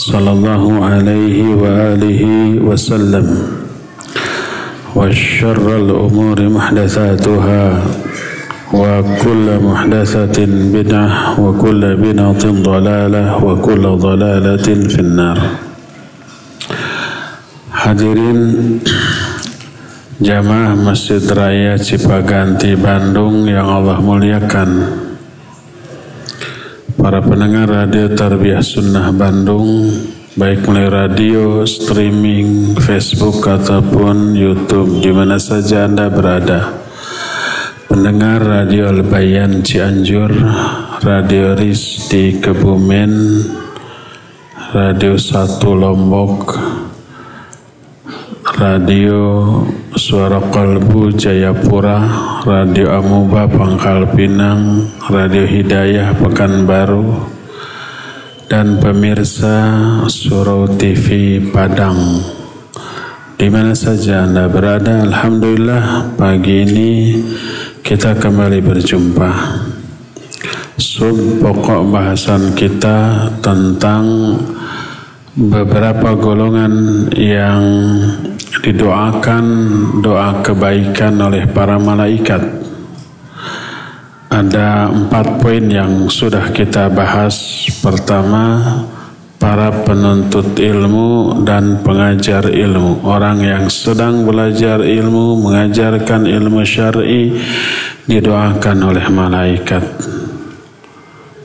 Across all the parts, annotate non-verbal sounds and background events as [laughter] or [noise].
صلى الله عليه وآله وسلم وشر الأمور محدثاتها وكل محدثة بدعة وكل بدعة ضلالة وكل ضلالة في النار Hadirin jamaah Masjid Raya Cipaganti Bandung yang Allah muliakan para pendengar radio Tarbiyah Sunnah Bandung baik melalui radio, streaming, Facebook ataupun YouTube di mana saja Anda berada. Pendengar radio Lebayan Cianjur, radio RIS di Kebumen, radio Satu Lombok, radio Suara Kalbu Jayapura, Radio Amuba Pangkal Pinang, Radio Hidayah Pekanbaru, dan pemirsa Surau TV Padang. Di mana saja Anda berada, Alhamdulillah pagi ini kita kembali berjumpa. Sub pokok bahasan kita tentang beberapa golongan yang didoakan doa kebaikan oleh para malaikat. Ada empat poin yang sudah kita bahas. Pertama, para penuntut ilmu dan pengajar ilmu. Orang yang sedang belajar ilmu, mengajarkan ilmu syar'i, didoakan oleh malaikat.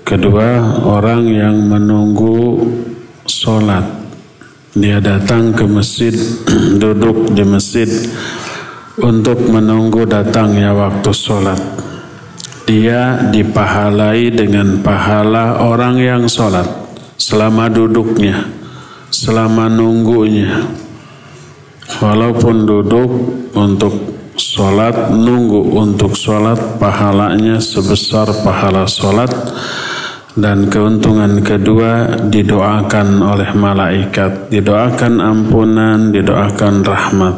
Kedua, orang yang menunggu sholat dia datang ke masjid, [clears throat] duduk di masjid untuk menunggu datangnya waktu sholat. Dia dipahalai dengan pahala orang yang sholat selama duduknya, selama nunggunya. Walaupun duduk untuk sholat, nunggu untuk sholat, pahalanya sebesar pahala sholat dan keuntungan kedua didoakan oleh malaikat, didoakan ampunan, didoakan rahmat.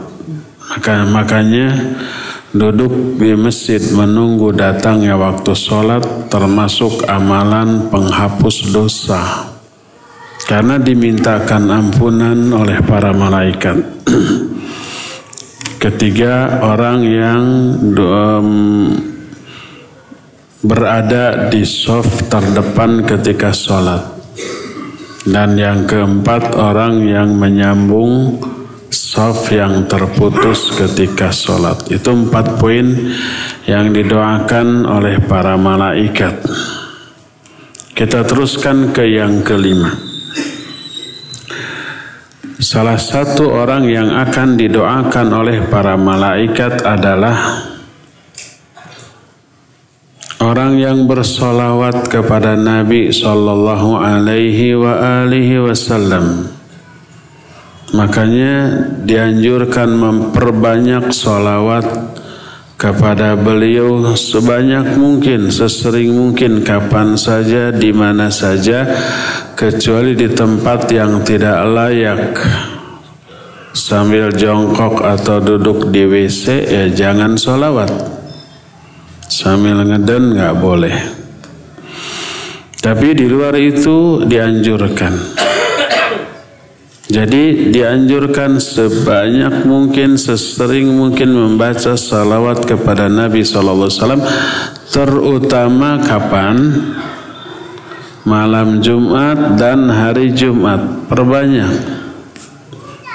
Maka makanya duduk di masjid menunggu datangnya waktu sholat termasuk amalan penghapus dosa. Karena dimintakan ampunan oleh para malaikat. [clears throat] Ketiga orang yang um, berada di soft terdepan ketika sholat. Dan yang keempat orang yang menyambung soft yang terputus ketika sholat. Itu empat poin yang didoakan oleh para malaikat. Kita teruskan ke yang kelima. Salah satu orang yang akan didoakan oleh para malaikat adalah orang yang bersolawat kepada Nabi Sallallahu Alaihi wa alihi Wasallam. Makanya dianjurkan memperbanyak solawat kepada beliau sebanyak mungkin, sesering mungkin, kapan saja, di mana saja, kecuali di tempat yang tidak layak. Sambil jongkok atau duduk di WC, ya jangan sholawat. Sambil ngeden nggak boleh. Tapi di luar itu dianjurkan. Jadi dianjurkan sebanyak mungkin, sesering mungkin membaca salawat kepada Nabi SAW, terutama kapan? Malam Jumat dan hari Jumat. Perbanyak.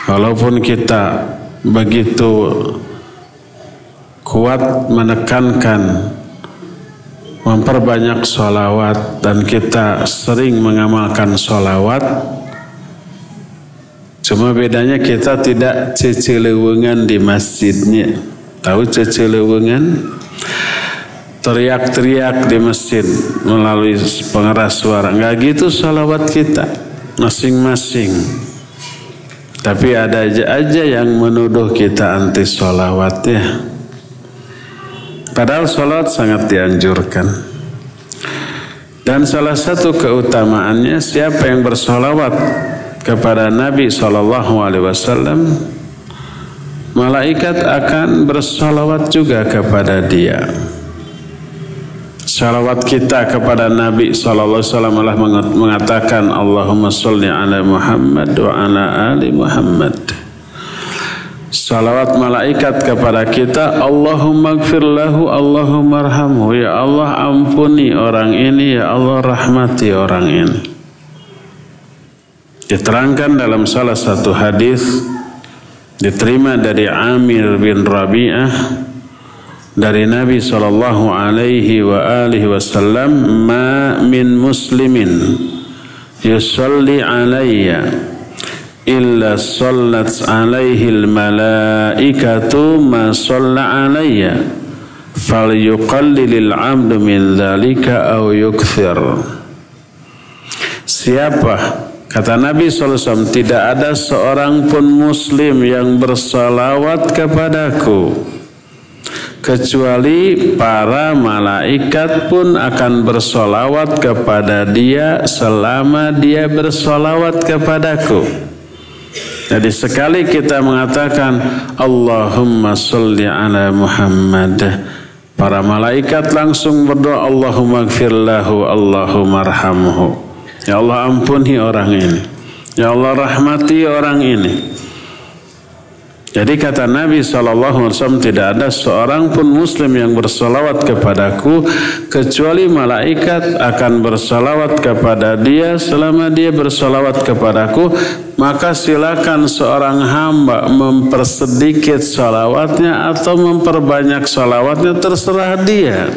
Walaupun kita begitu kuat menekankan memperbanyak salawat dan kita sering mengamalkan salawat Cuma bedanya kita tidak cecelewengan di masjidnya. Tahu cecelewengan? Teriak-teriak di masjid melalui pengeras suara. Enggak gitu salawat kita. Masing-masing. Tapi ada aja, aja yang menuduh kita anti salawat ya. Padahal salawat sangat dianjurkan. Dan salah satu keutamaannya siapa yang bersolawat kepada Nabi Shallallahu Alaihi Wasallam, malaikat akan bersalawat juga kepada dia. Salawat kita kepada Nabi Sallallahu Alaihi Wasallam mengatakan Allahumma salli ala Muhammad wa ala ali Muhammad. Salawat malaikat kepada kita Allahumma gfirlahu Allahumma arhamhu. Ya Allah ampuni orang ini Ya Allah rahmati orang ini. Diterangkan dalam salah satu hadis diterima dari Amir bin Rabi'ah dari Nabi sallallahu alaihi wa alihi wasallam ma min muslimin yusalli alayya illa sallat alaihi al malaikatu ma salla alayya falyuqallil al 'abdu min dhalika aw yukthir Siapa Kata Nabi SAW, tidak ada seorang pun muslim yang bersalawat kepadaku. Kecuali para malaikat pun akan bersolawat kepada dia selama dia bersolawat kepadaku. Jadi sekali kita mengatakan Allahumma salli ala Muhammad Para malaikat langsung berdoa Allahumma gfirlahu Allahumma arhamhu Ya Allah ampuni orang ini. Ya Allah rahmati orang ini. Jadi kata Nabi SAW tidak ada seorang pun muslim yang bersalawat kepadaku kecuali malaikat akan bersalawat kepada dia selama dia bersalawat kepadaku maka silakan seorang hamba mempersedikit salawatnya atau memperbanyak salawatnya terserah dia.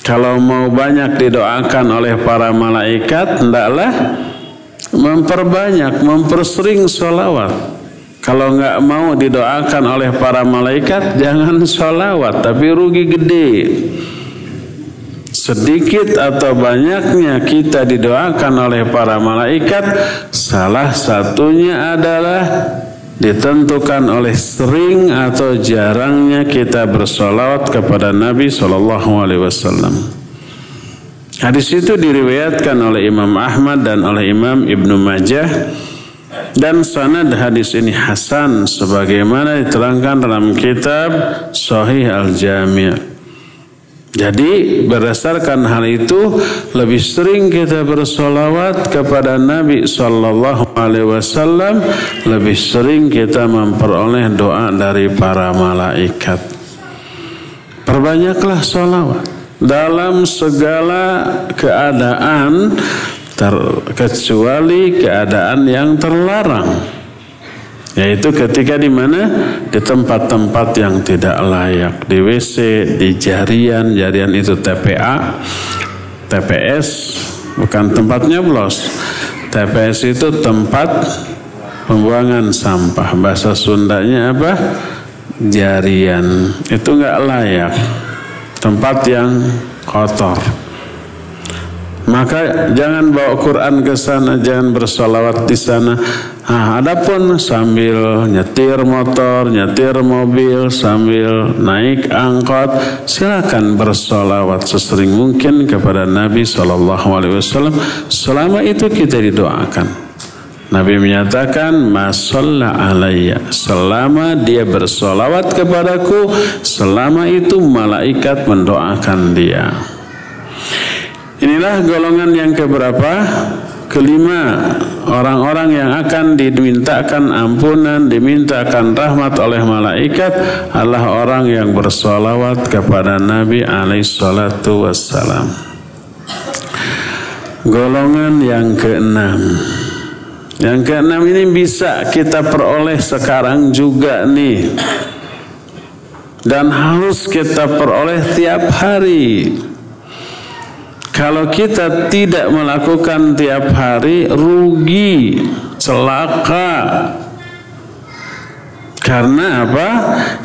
Kalau mau banyak didoakan oleh para malaikat, hendaklah memperbanyak, mempersering sholawat. Kalau nggak mau didoakan oleh para malaikat, jangan sholawat, tapi rugi gede. Sedikit atau banyaknya kita didoakan oleh para malaikat, salah satunya adalah ditentukan oleh sering atau jarangnya kita bersolawat kepada Nabi Shallallahu Alaihi Wasallam. Hadis itu diriwayatkan oleh Imam Ahmad dan oleh Imam Ibnu Majah dan sanad hadis ini hasan sebagaimana diterangkan dalam kitab Sahih Al-Jami'. Jadi berdasarkan hal itu lebih sering kita bersolawat kepada Nabi Sallallahu Alaihi Wasallam lebih sering kita memperoleh doa dari para malaikat. Perbanyaklah solawat dalam segala keadaan kecuali keadaan yang terlarang. Yaitu ketika di mana di tempat-tempat yang tidak layak, di WC, di jarian, jarian itu TPA, TPS, bukan tempatnya nyoblos. TPS itu tempat pembuangan sampah. Bahasa Sundanya apa? Jarian. Itu nggak layak. Tempat yang kotor. Maka jangan bawa Quran ke sana, jangan bersolawat di sana. Nah, adapun sambil nyetir motor, nyetir mobil, sambil naik angkot, silakan bersolawat sesering mungkin kepada Nabi Shallallahu Alaihi Wasallam. Selama itu kita didoakan. Nabi menyatakan masalla alayya selama dia bersolawat kepadaku selama itu malaikat mendoakan dia. Inilah golongan yang keberapa? Kelima, orang-orang yang akan dimintakan ampunan, dimintakan rahmat oleh malaikat adalah orang yang bersolawat kepada Nabi alaihissalatu wassalam. Golongan yang keenam. Yang keenam ini bisa kita peroleh sekarang juga nih. Dan harus kita peroleh tiap hari. Kalau kita tidak melakukan tiap hari rugi, celaka. Karena apa?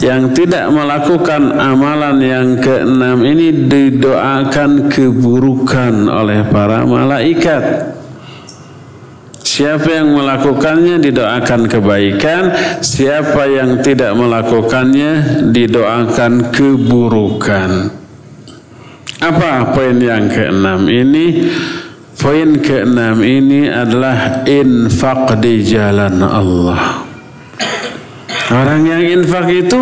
Yang tidak melakukan amalan yang keenam ini didoakan keburukan oleh para malaikat. Siapa yang melakukannya didoakan kebaikan, siapa yang tidak melakukannya didoakan keburukan. Apa poin yang keenam ini? Poin keenam ini adalah infak di jalan Allah. Orang yang infak itu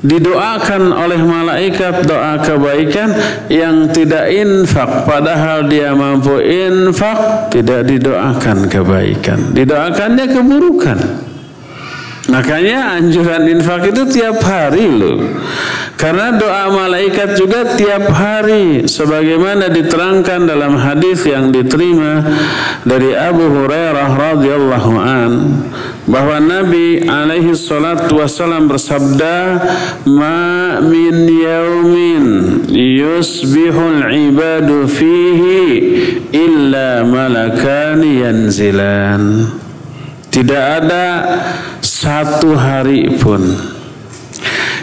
didoakan oleh malaikat doa kebaikan yang tidak infak padahal dia mampu infak tidak didoakan kebaikan didoakannya keburukan makanya anjuran infak itu tiap hari loh. Karena doa malaikat juga tiap hari. Sebagaimana diterangkan dalam hadis yang diterima dari Abu Hurairah radhiyallahu an bahwa Nabi alaihi salatu wasallam bersabda ma min yaumin yusbihul ibadu fihi illa malakan yanzilan. Tidak ada satu hari pun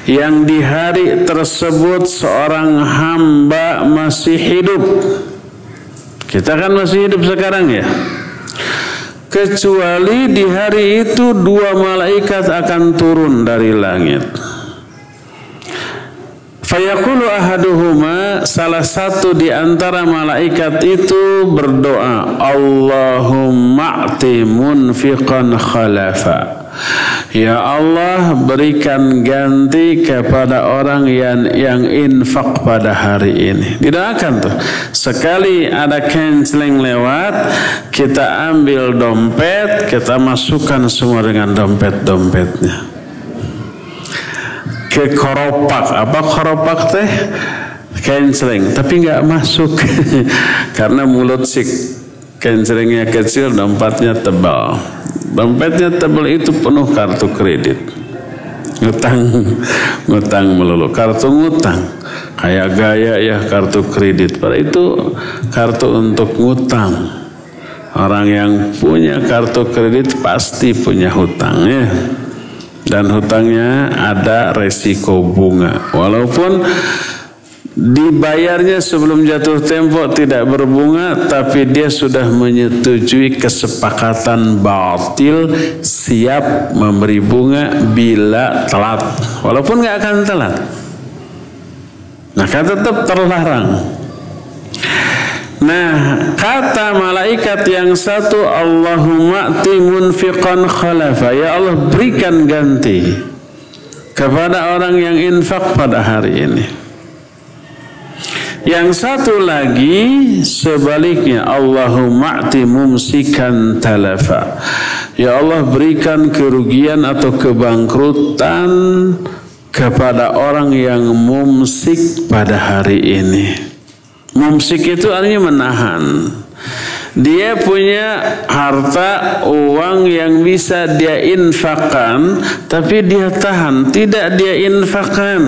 yang di hari tersebut seorang hamba masih hidup. Kita kan masih hidup sekarang ya. Kecuali di hari itu dua malaikat akan turun dari langit. Fayaqulu ahaduhuma salah satu di antara malaikat itu berdoa Allahumma ati munfiqan khalafa Ya Allah berikan ganti kepada orang yang yang infak pada hari ini. Didoakan tuh. Sekali ada canceling lewat, kita ambil dompet, kita masukkan semua dengan dompet-dompetnya. Ke koropak. Apa koropak teh? Canceling. Tapi nggak masuk. [laughs] Karena mulut si cancelingnya kecil, dompetnya tebal. Dompetnya tebal itu penuh kartu kredit. Ngutang, ngutang melulu. Kartu ngutang. Kayak gaya ya kartu kredit. Pada itu kartu untuk ngutang. Orang yang punya kartu kredit pasti punya hutang ya. Dan hutangnya ada resiko bunga. Walaupun dibayarnya sebelum jatuh tempo tidak berbunga tapi dia sudah menyetujui kesepakatan batil siap memberi bunga bila telat. Walaupun nggak akan telat maka tetap terlarang. Nah kata malaikat yang satu Allahumma munfiqan khalafa. Ya Allah berikan ganti kepada orang yang infak pada hari ini yang satu lagi sebaliknya Allahumma ati mumsikan talafa. Ya Allah berikan kerugian atau kebangkrutan kepada orang yang mumsik pada hari ini. Mumsik itu artinya menahan. Dia punya harta uang yang bisa dia infakkan tapi dia tahan, tidak dia infakkan.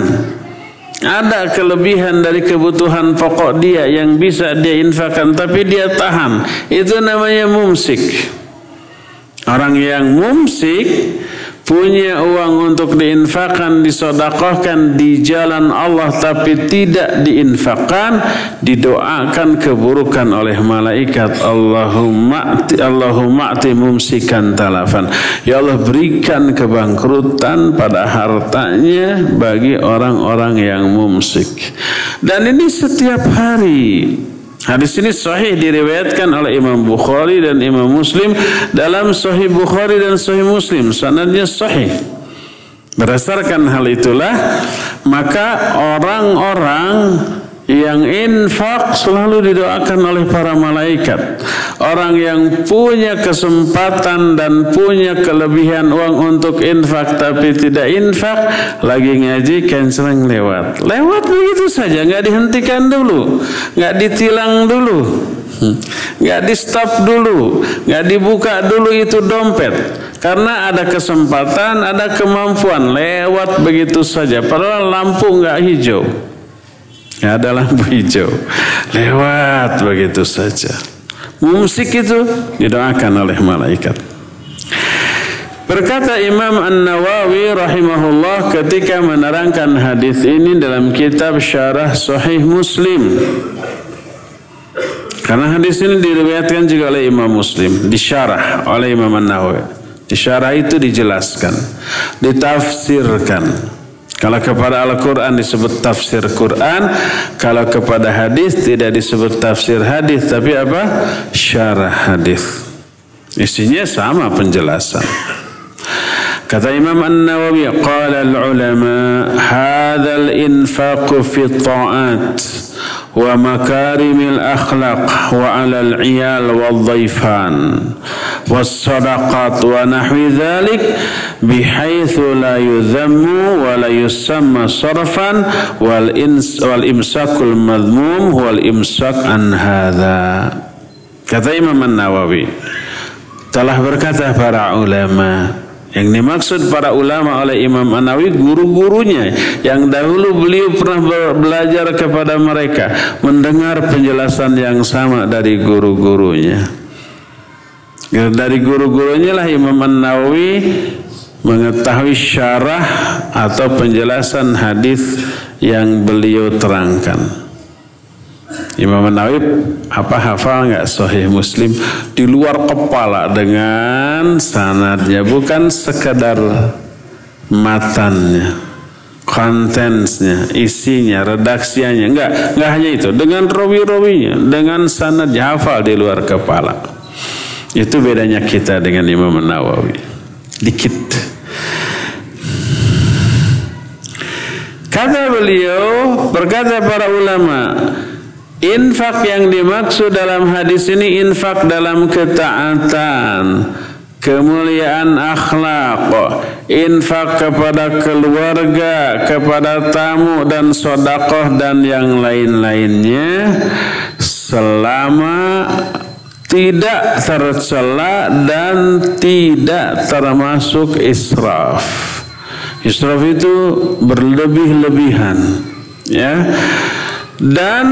Ada kelebihan dari kebutuhan pokok dia yang bisa dia infakkan tapi dia tahan. Itu namanya mumsik. Orang yang mumsik punya uang untuk diinfakkan, disodakohkan di jalan Allah tapi tidak diinfakkan, didoakan keburukan oleh malaikat. Allahumma Allahumma ati mumsikan talafan. Ya Allah berikan kebangkrutan pada hartanya bagi orang-orang yang mumsik. Dan ini setiap hari. Hadis ini sahih diriwayatkan oleh Imam Bukhari dan Imam Muslim dalam Sahih Bukhari dan Sahih Muslim. Sanadnya sahih. Berdasarkan hal itulah maka orang-orang yang infak selalu didoakan oleh para malaikat. Orang yang punya kesempatan dan punya kelebihan uang untuk infak tapi tidak infak, lagi ngaji canceling lewat. Lewat begitu saja, nggak dihentikan dulu, nggak ditilang dulu. Hmm. nggak di stop dulu, nggak dibuka dulu itu dompet, karena ada kesempatan, ada kemampuan lewat begitu saja. Padahal lampu nggak hijau, Ya, ada lampu hijau. Lewat begitu saja. Musik itu didoakan oleh malaikat. Berkata Imam An-Nawawi rahimahullah ketika menerangkan hadis ini dalam kitab Syarah Sahih Muslim. Karena hadis ini diriwayatkan juga oleh Imam Muslim, disyarah oleh Imam An-Nawawi. Disyarah itu dijelaskan, ditafsirkan. Kalau kepada Al-Quran disebut tafsir Quran, kalau kepada hadis tidak disebut tafsir hadis, tapi apa? Syarah hadis. Isinya sama penjelasan. Kata Imam An-Nawawi, qala al-ulama hadha al-infaq fi ta'at wa makarim al-akhlaq wa al-'iyal wal-dhayfan. والصدقات ونحو ذلك بحيث لا يذم ولا يسمى صرفا والإمساك المذموم هو الإمساك عن هذا kata Imam An-Nawawi telah berkata para ulama Yang dimaksud para ulama oleh Imam Anawi guru-gurunya yang dahulu beliau pernah belajar kepada mereka mendengar penjelasan yang sama dari guru-gurunya. Dari guru-gurunya lah Imam An-Nawawi mengetahui syarah atau penjelasan hadis yang beliau terangkan. Imam Nawawi apa hafal nggak Sahih Muslim? Di luar kepala dengan sanadnya bukan sekadar matannya kontensnya isinya redaksinya enggak enggak hanya itu. Dengan rawi-rawinya dengan sanadnya hafal di luar kepala itu bedanya kita dengan Imam Nawawi. Dikit. Kata beliau berkata para ulama Infak yang dimaksud dalam hadis ini infak dalam ketaatan, kemuliaan akhlak, infak kepada keluarga, kepada tamu dan sodakoh dan yang lain-lainnya selama tidak tercela dan tidak termasuk israf. Israf itu berlebih-lebihan, ya. Dan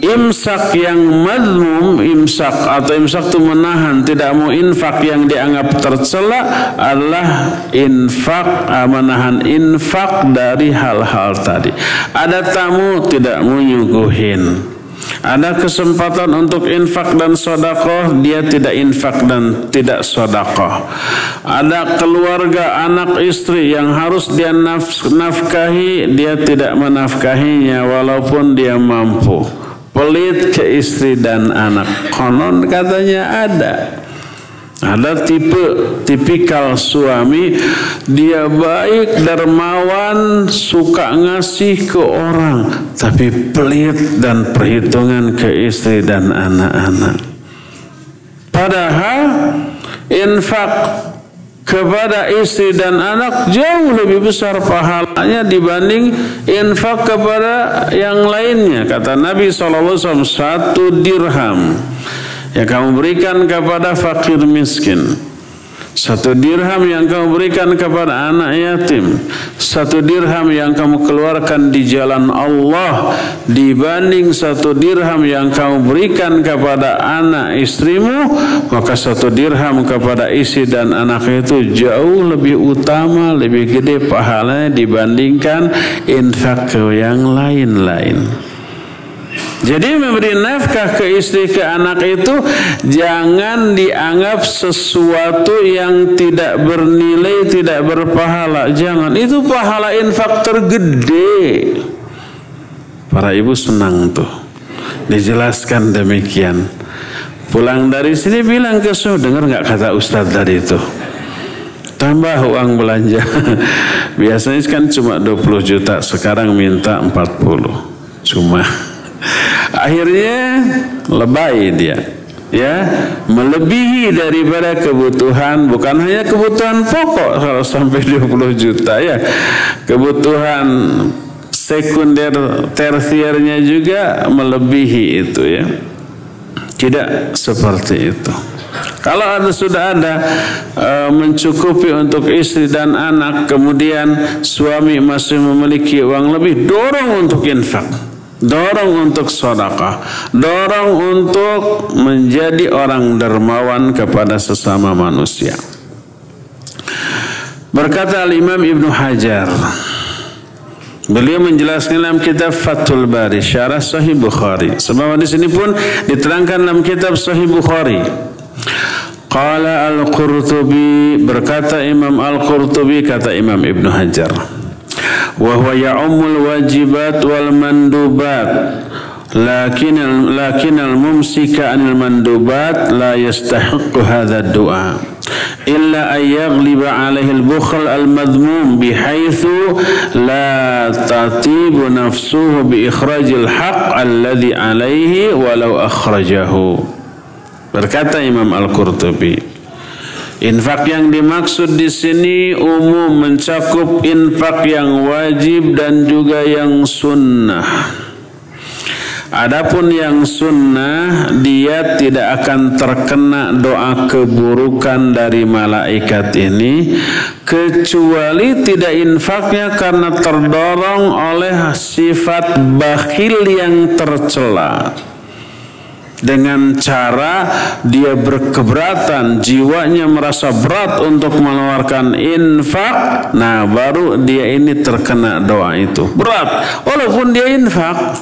imsak yang madmum imsak atau imsak itu menahan tidak mau infak yang dianggap tercela adalah infak ah, menahan infak dari hal-hal tadi. Ada tamu tidak mau nyuguhin ada kesempatan untuk infak dan sodakoh, dia tidak infak dan tidak sodakoh. Ada keluarga, anak istri yang harus dia nafkahi, dia tidak menafkahinya walaupun dia mampu. Pelit ke istri dan anak. Konon katanya ada. Ada tipe tipikal suami dia baik dermawan suka ngasih ke orang tapi pelit dan perhitungan ke istri dan anak-anak. Padahal infak kepada istri dan anak jauh lebih besar pahalanya dibanding infak kepada yang lainnya kata Nabi SAW satu dirham yang kamu berikan kepada fakir miskin Satu dirham yang kamu berikan kepada anak yatim, satu dirham yang kamu keluarkan di jalan Allah dibanding satu dirham yang kamu berikan kepada anak istrimu, maka satu dirham kepada istri dan anak itu jauh lebih utama, lebih gede pahalanya dibandingkan infak yang lain-lain. Jadi memberi nafkah ke istri ke anak itu jangan dianggap sesuatu yang tidak bernilai, tidak berpahala. Jangan. Itu pahala infak tergede. Para ibu senang tuh. Dijelaskan demikian. Pulang dari sini bilang ke su, dengar nggak kata Ustadz tadi itu? Tambah uang belanja. [laughs] Biasanya kan cuma 20 juta, sekarang minta 40. Cuma Akhirnya lebay dia ya. Melebihi daripada kebutuhan bukan hanya kebutuhan pokok kalau sampai 20 juta ya. Kebutuhan sekunder tersiernya juga melebihi itu ya. Tidak seperti itu. Kalau ada sudah ada e, mencukupi untuk istri dan anak kemudian suami masih memiliki uang lebih dorong untuk infak Dorong untuk sodakah Dorong untuk menjadi orang dermawan kepada sesama manusia. Berkata Al-Imam Ibn Hajar Beliau menjelaskan dalam kitab Fathul Bari Syarah Sahih Bukhari. Sebab di sini pun diterangkan dalam kitab Sahih Bukhari. Qala Al-Qurtubi Berkata Imam Al-Qurtubi Kata Imam Ibn Hajar وهو يعم الواجبات والمندوبات. لكن لكن الممسك عن المندوبات لا يستحق هذا الدعاء. إلا أن يغلب عليه البخل المذموم بحيث لا تطيب نفسه بإخراج الحق الذي عليه ولو أخرجه. berkata Imam Al-Qurtubi Infak yang dimaksud di sini umum mencakup infak yang wajib dan juga yang sunnah. Adapun yang sunnah dia tidak akan terkena doa keburukan dari malaikat ini kecuali tidak infaknya karena terdorong oleh sifat bakhil yang tercela dengan cara dia berkeberatan jiwanya merasa berat untuk mengeluarkan infak nah baru dia ini terkena doa itu. Berat. Walaupun dia infak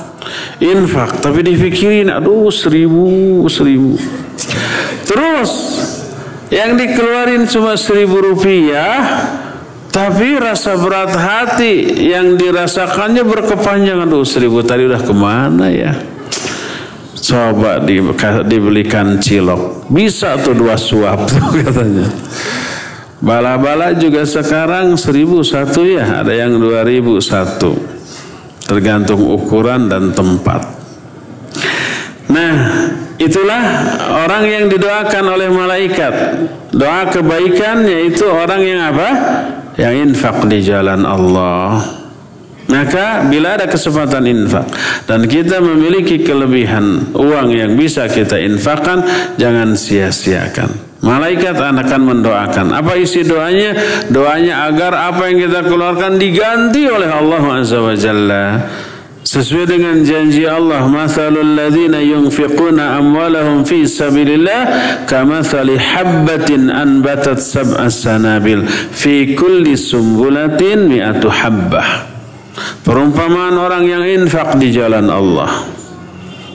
infak tapi dipikirin aduh seribu seribu. Terus yang dikeluarin cuma seribu rupiah tapi rasa berat hati yang dirasakannya berkepanjangan. Aduh seribu tadi udah ke mana ya coba di, dibelikan cilok. Bisa tuh dua suap tuh [laughs] katanya. Bala-bala juga sekarang seribu satu ya ada yang dua ribu satu. Tergantung ukuran dan tempat. Nah itulah orang yang didoakan oleh malaikat. Doa kebaikan yaitu orang yang apa? Yang infak di jalan Allah maka bila ada kesempatan infak dan kita memiliki kelebihan uang yang bisa kita infakkan, jangan sia-siakan. Malaikat akan mendoakan. Apa isi doanya? Doanya agar apa yang kita keluarkan diganti oleh Allah Azza wa Jalla. Sesuai dengan janji Allah, "Matsalul ladzina yunfiquna amwalahum fi sabilillah kamathali habbatin anbatat sab'a sanabil fi kulli sumbulatin mi'atu habbah." Perumpamaan orang yang infak di jalan Allah.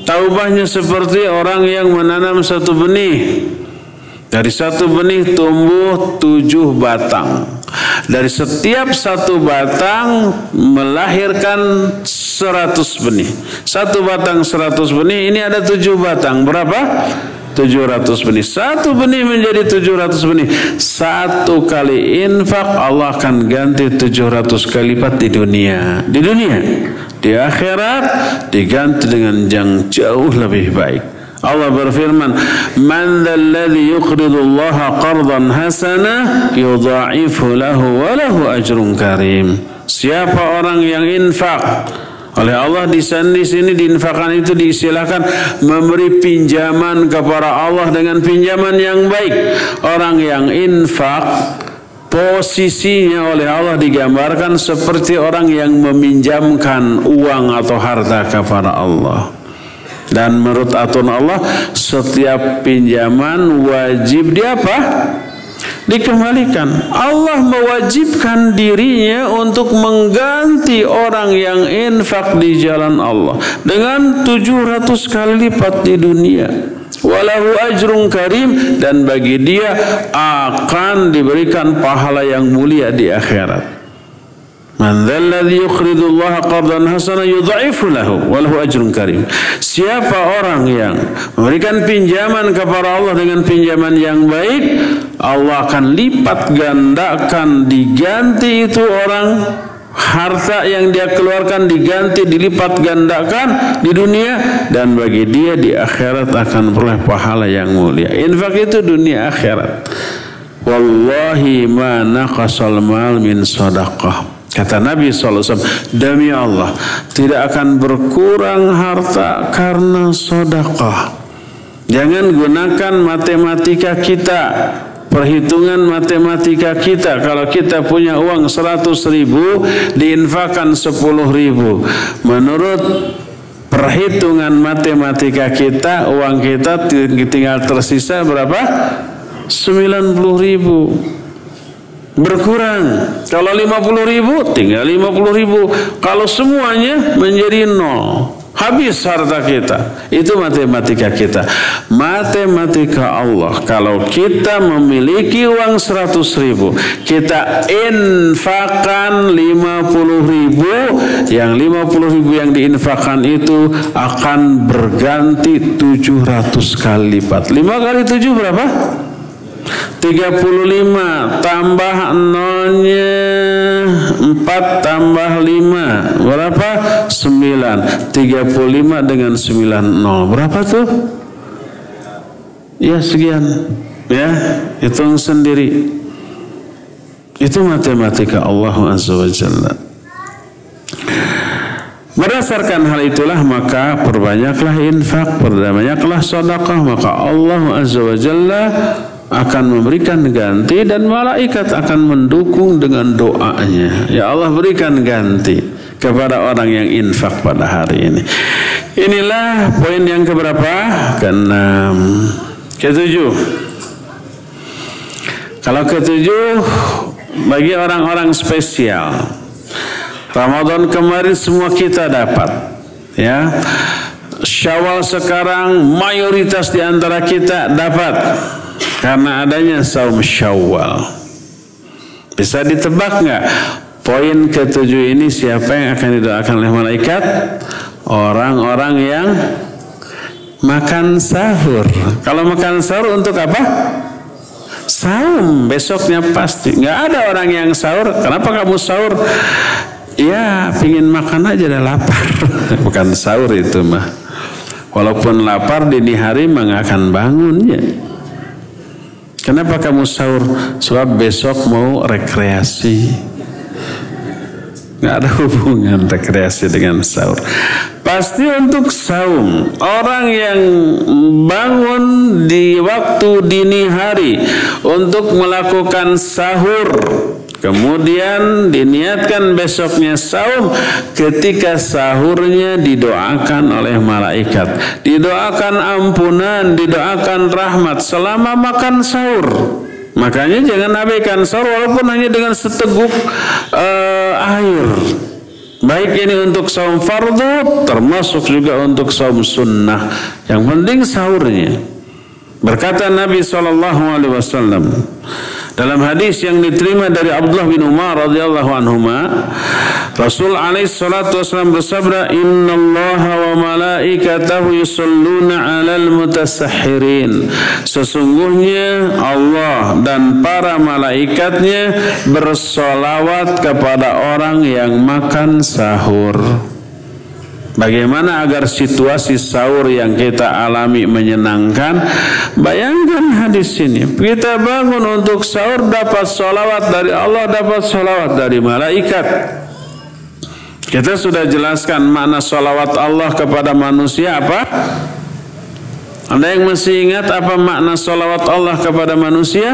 Taubahnya seperti orang yang menanam satu benih. Dari satu benih tumbuh tujuh batang. Dari setiap satu batang melahirkan seratus benih. Satu batang seratus benih, ini ada tujuh batang. Berapa? 700 benih. Satu benih menjadi 700 benih. Satu kali infak Allah akan ganti 700 kali lipat di dunia. Di dunia. Di akhirat diganti dengan yang jauh lebih baik. Allah berfirman, "Man dzalladzi yuqridu Allah qardan hasana yudha'ifu lahu wa ajrun karim." Siapa orang yang infak Oleh Allah di sini, sini diinfakkan itu diistilahkan memberi pinjaman kepada Allah dengan pinjaman yang baik. Orang yang infak posisinya oleh Allah digambarkan seperti orang yang meminjamkan uang atau harta kepada Allah. Dan menurut aturan Allah setiap pinjaman wajib di apa? Dikembalikan. Allah mewajibkan dirinya untuk mengganti orang yang infak di jalan Allah dengan 700 kali lipat di dunia. Walahu ajrun karim dan bagi dia akan diberikan pahala yang mulia di akhirat. Man dzalladzi qardan yudha'ifu lahu wa lahu karim. Siapa orang yang memberikan pinjaman kepada Allah dengan pinjaman yang baik, Allah akan lipat gandakan diganti itu orang harta yang dia keluarkan diganti dilipat gandakan di dunia dan bagi dia di akhirat akan beroleh pahala yang mulia. Infak itu dunia akhirat. Wallahi ma naqasal mal min sadaqah. Kata Nabi SAW, demi Allah, tidak akan berkurang harta karena sodakah. Jangan gunakan matematika kita, perhitungan matematika kita. Kalau kita punya uang 100 ribu, diinfakkan 10 ribu. Menurut perhitungan matematika kita, uang kita tinggal tersisa berapa? 90 ribu berkurang. Kalau 50 ribu tinggal 50 ribu. Kalau semuanya menjadi nol. Habis harta kita. Itu matematika kita. Matematika Allah. Kalau kita memiliki uang 100 ribu. Kita infakkan 50 ribu. Yang 50 ribu yang diinfakkan itu akan berganti 700 kali lipat. 5 kali 7 berapa? 35 tambah nolnya 4 tambah 5 berapa? 9 35 dengan 9 nol. Berapa tuh? ya sekian. Ya hitung sendiri. Itu matematika Allah Azza wa Jalla. Berdasarkan hal itulah maka perbanyaklah infak, perbanyaklah sedekah maka Allah Azza wa Jalla akan memberikan ganti dan malaikat akan mendukung dengan doanya. Ya Allah berikan ganti kepada orang yang infak pada hari ini. Inilah poin yang keberapa? Keenam. Ketujuh. Kalau ketujuh bagi orang-orang spesial. Ramadan kemarin semua kita dapat. Ya. Syawal sekarang mayoritas di antara kita dapat karena adanya saum syawal. Bisa ditebak nggak? Poin ketujuh ini siapa yang akan didoakan oleh malaikat? Orang-orang yang makan sahur. Kalau makan sahur untuk apa? Saum besoknya pasti. Nggak ada orang yang sahur. Kenapa kamu sahur? Ya, pingin makan aja dah lapar. [laughs] Bukan sahur itu mah. Walaupun lapar dini hari mah akan bangun ya. Kenapa kamu sahur? Sebab besok mau rekreasi. Nggak ada [laughs] hubungan rekreasi dengan sahur. Pasti untuk saum. Orang yang bangun di waktu dini hari untuk melakukan sahur Kemudian diniatkan besoknya saum ketika sahurnya didoakan oleh malaikat. Didoakan ampunan, didoakan rahmat selama makan sahur. Makanya jangan abaikan sahur walaupun hanya dengan seteguk uh, air. Baik ini untuk saum fardu termasuk juga untuk saum sunnah. Yang penting sahurnya. Berkata Nabi Wasallam, dalam hadis yang diterima dari Abdullah bin Umar radhiyallahu anhu, Rasul alaihi salatu wasallam bersabda, "Inna Allah wa malaikatahu yusalluna 'alal mutasahhirin." Sesungguhnya Allah dan para malaikatnya bersolawat kepada orang yang makan sahur. Bagaimana agar situasi sahur yang kita alami menyenangkan? Bayangkan hadis ini. Kita bangun untuk sahur dapat sholawat dari Allah, dapat sholawat dari malaikat. Kita sudah jelaskan makna salawat Allah kepada manusia apa? Ada yang masih ingat apa makna salawat Allah kepada manusia?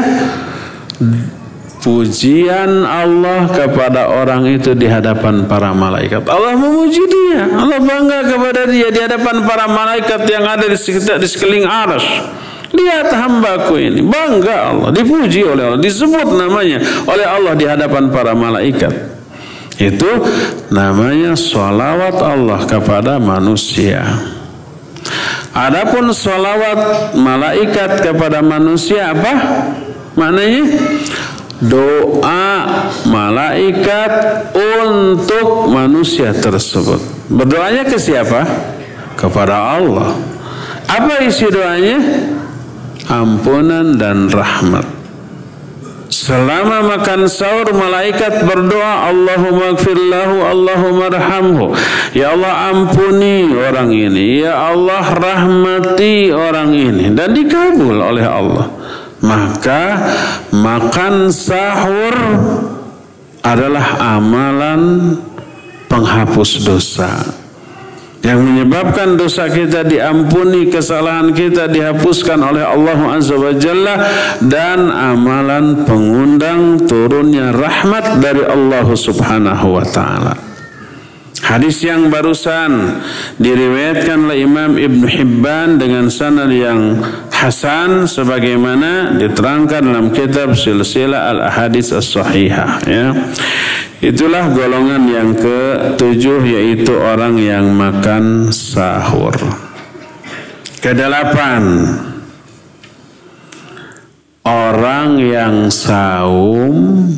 Pujian Allah kepada orang itu di hadapan para malaikat. Allah memuji dia. Allah bangga kepada dia di hadapan para malaikat yang ada di sekitar di sekeliling aras. Lihat hambaku ini. Bangga Allah. Dipuji oleh Allah. Disebut namanya oleh Allah di hadapan para malaikat. Itu namanya sholawat Allah kepada manusia. Adapun sholawat malaikat kepada manusia apa? Maknanya doa malaikat untuk manusia tersebut. Berdoanya ke siapa? Kepada Allah. Apa isi doanya? Ampunan dan rahmat. Selama makan sahur malaikat berdoa Allahumma gfirlahu Allahumma rahamhu Ya Allah ampuni orang ini Ya Allah rahmati orang ini Dan dikabul oleh Allah Maka makan sahur adalah amalan penghapus dosa yang menyebabkan dosa kita diampuni, kesalahan kita dihapuskan oleh Allah Azza wa Jalla dan amalan pengundang turunnya rahmat dari Allah Subhanahu wa taala. Hadis yang barusan diriwayatkan oleh Imam Ibn Hibban dengan sanad yang hasan sebagaimana diterangkan dalam kitab Silsilah Al-Ahadits As-Sahihah ya. Itulah golongan yang ketujuh yaitu orang yang makan sahur. Kedelapan orang yang saum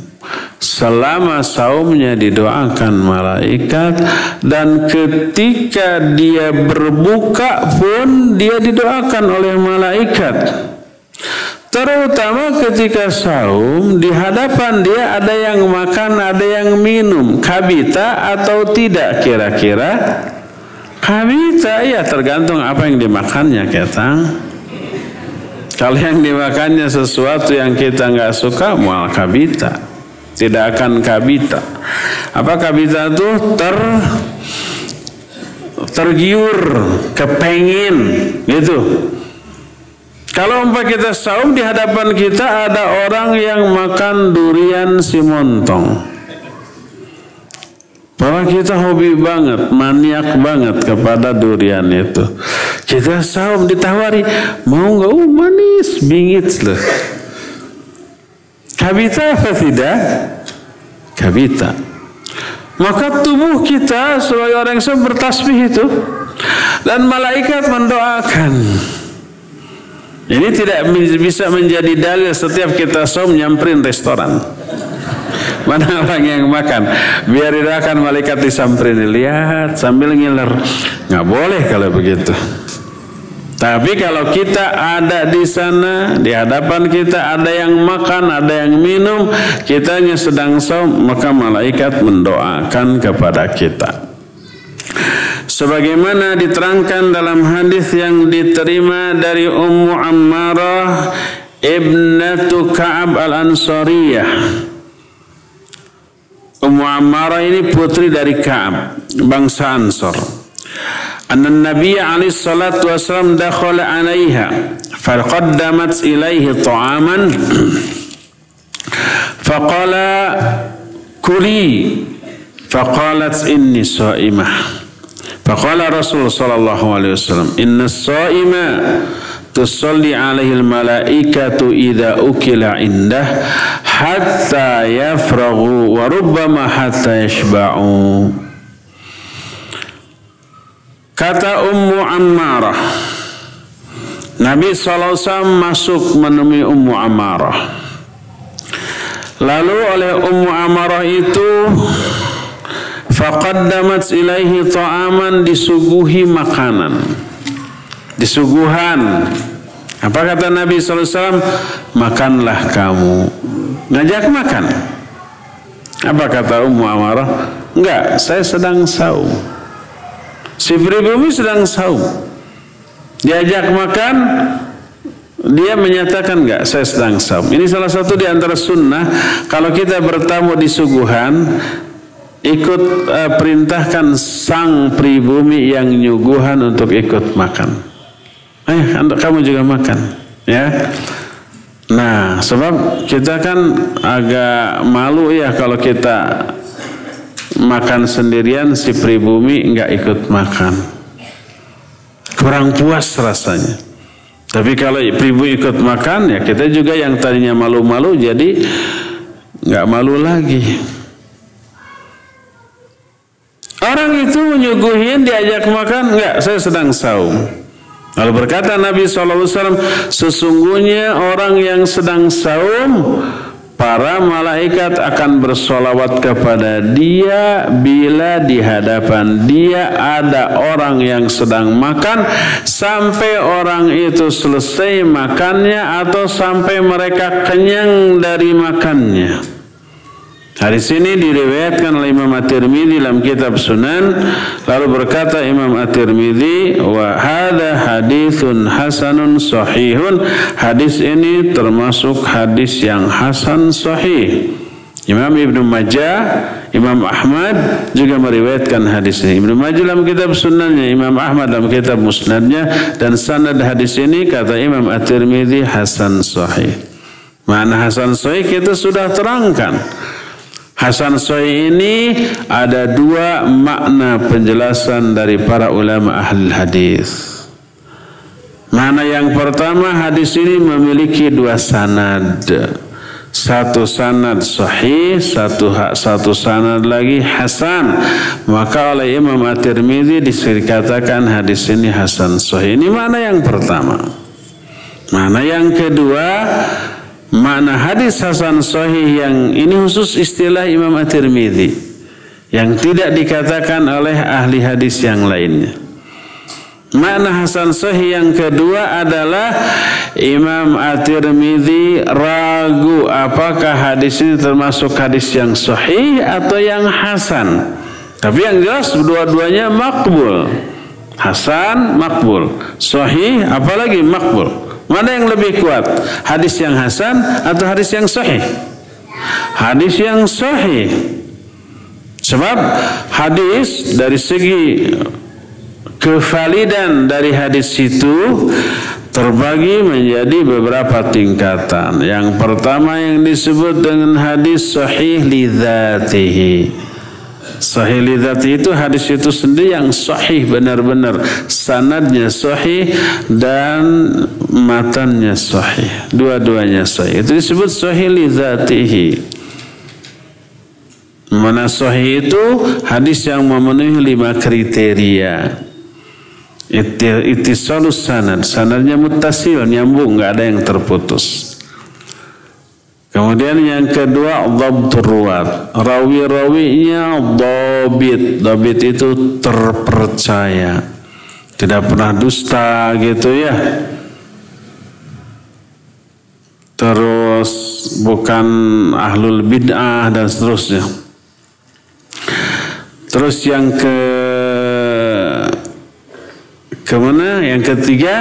selama saumnya didoakan malaikat dan ketika dia berbuka pun dia didoakan oleh malaikat. Terutama ketika saum di hadapan dia ada yang makan, ada yang minum, kabita atau tidak kira-kira? Kabita ya tergantung apa yang dimakannya ketang. Kalau yang dimakannya sesuatu yang kita nggak suka, mual kabita. Tidak akan kabita. Apa kabita itu? Ter tergiur, kepengin, gitu kalau umpah kita saum di hadapan kita ada orang yang makan durian si montong. Bahwa kita hobi banget, maniak banget kepada durian itu. Kita saum ditawari, mau nggak? Oh manis, bingit loh. Kabita apa tidak? Kabita. Maka tubuh kita sebagai orang yang bertasbih itu dan malaikat mendoakan. Ini tidak bisa menjadi dalil setiap kita som nyamperin restoran. [laughs] Mana orang yang makan? Biar didoakan malaikat disamperin. Lihat sambil ngiler. Nggak boleh kalau begitu. Tapi kalau kita ada di sana, di hadapan kita ada yang makan, ada yang minum, kitanya sedang som, maka malaikat mendoakan kepada kita. Sebagaimana diterangkan dalam hadis yang diterima dari Ummu Ammarah ibnatu Ka'ab al-Ansariyah. Ummu Ammarah ini putri dari Ka'ab bangsa Ansar Anna Nabi alaihi salatu wasallam dakhala 'alaiha faqaddamat ilaihi ta'aman faqala kuli faqalat inni sha'imah Faqala Rasul sallallahu alaihi wasallam, "Inna as-sa'ima tusalli alaihi al-malaikatu idza ukila indah hatta yafraghu wa rubbama hatta yashba'u." Kata Ummu Ammarah, Nabi SAW masuk menemui Ummu Ammarah. Lalu oleh Ummu Ammarah itu Faqaddamat ilaihi ta'aman disuguhi makanan. Disuguhan. Apa kata Nabi SAW? Makanlah kamu. Ngajak makan. Apa kata Ummu Amarah? Enggak, saya sedang saum. Si pribumi sedang saum. Diajak makan, dia menyatakan enggak, saya sedang saum. Ini salah satu di antara sunnah. Kalau kita bertamu di suguhan, ikut uh, perintahkan sang pribumi yang nyuguhan untuk ikut makan. Eh, kamu juga makan, ya. Nah, sebab kita kan agak malu ya kalau kita makan sendirian si pribumi nggak ikut makan. Kurang puas rasanya. Tapi kalau pribumi ikut makan ya kita juga yang tadinya malu-malu jadi nggak malu lagi. Orang itu menyuguhin diajak makan nggak saya sedang saum. Lalu berkata Nabi SAW, sesungguhnya orang yang sedang saum, para malaikat akan bersolawat kepada dia bila di hadapan dia ada orang yang sedang makan sampai orang itu selesai makannya atau sampai mereka kenyang dari makannya. Hadis ini diriwayatkan oleh Imam At-Tirmidzi dalam kitab Sunan lalu berkata Imam At-Tirmidzi wa hadha haditsun hasanun sahihun hadis ini termasuk hadis yang hasan sahih Imam Ibnu Majah Imam Ahmad juga meriwayatkan hadis ini. Ibnu Majah dalam kitab sunannya, Imam Ahmad dalam kitab musnadnya dan sanad hadis ini kata Imam At-Tirmidzi hasan sahih. Mana hasan sahih kita sudah terangkan. Hasan Soi ini ada dua makna penjelasan dari para ulama ahli hadis. Mana yang pertama hadis ini memiliki dua sanad. Satu sanad sahih, satu satu sanad lagi hasan. Maka oleh Imam At-Tirmidzi dikatakan hadis ini hasan sahih. Ini mana yang pertama. Mana yang kedua Makna hadis Hasan Sahih yang ini khusus istilah Imam At-Tirmidzi yang tidak dikatakan oleh ahli hadis yang lainnya. Makna Hasan Sahih yang kedua adalah Imam At-Tirmidzi ragu apakah hadis ini termasuk hadis yang sahih atau yang hasan. Tapi yang jelas dua-duanya makbul. Hasan makbul. Sahih apalagi makbul. Mana yang lebih kuat? Hadis yang hasan atau hadis yang sahih? Hadis yang sahih. Sebab hadis dari segi kevalidan dari hadis itu terbagi menjadi beberapa tingkatan. Yang pertama yang disebut dengan hadis sahih lidzatihi. Sahih lidat itu hadis itu sendiri yang sahih benar-benar. Sanadnya sahih dan matannya sahih. Dua-duanya sahih. Itu disebut sahih lidatihi mana sahih itu? Hadis yang memenuhi lima kriteria. Itisalus sanad. Sanadnya mutasil nyambung nggak ada yang terputus Kemudian yang kedua dhabtur ruwat. Rawi-rawinya dhabit. Dhabit itu terpercaya. Tidak pernah dusta gitu ya. Terus bukan ahlul bid'ah dan seterusnya. Terus yang ke ke mana? Yang ketiga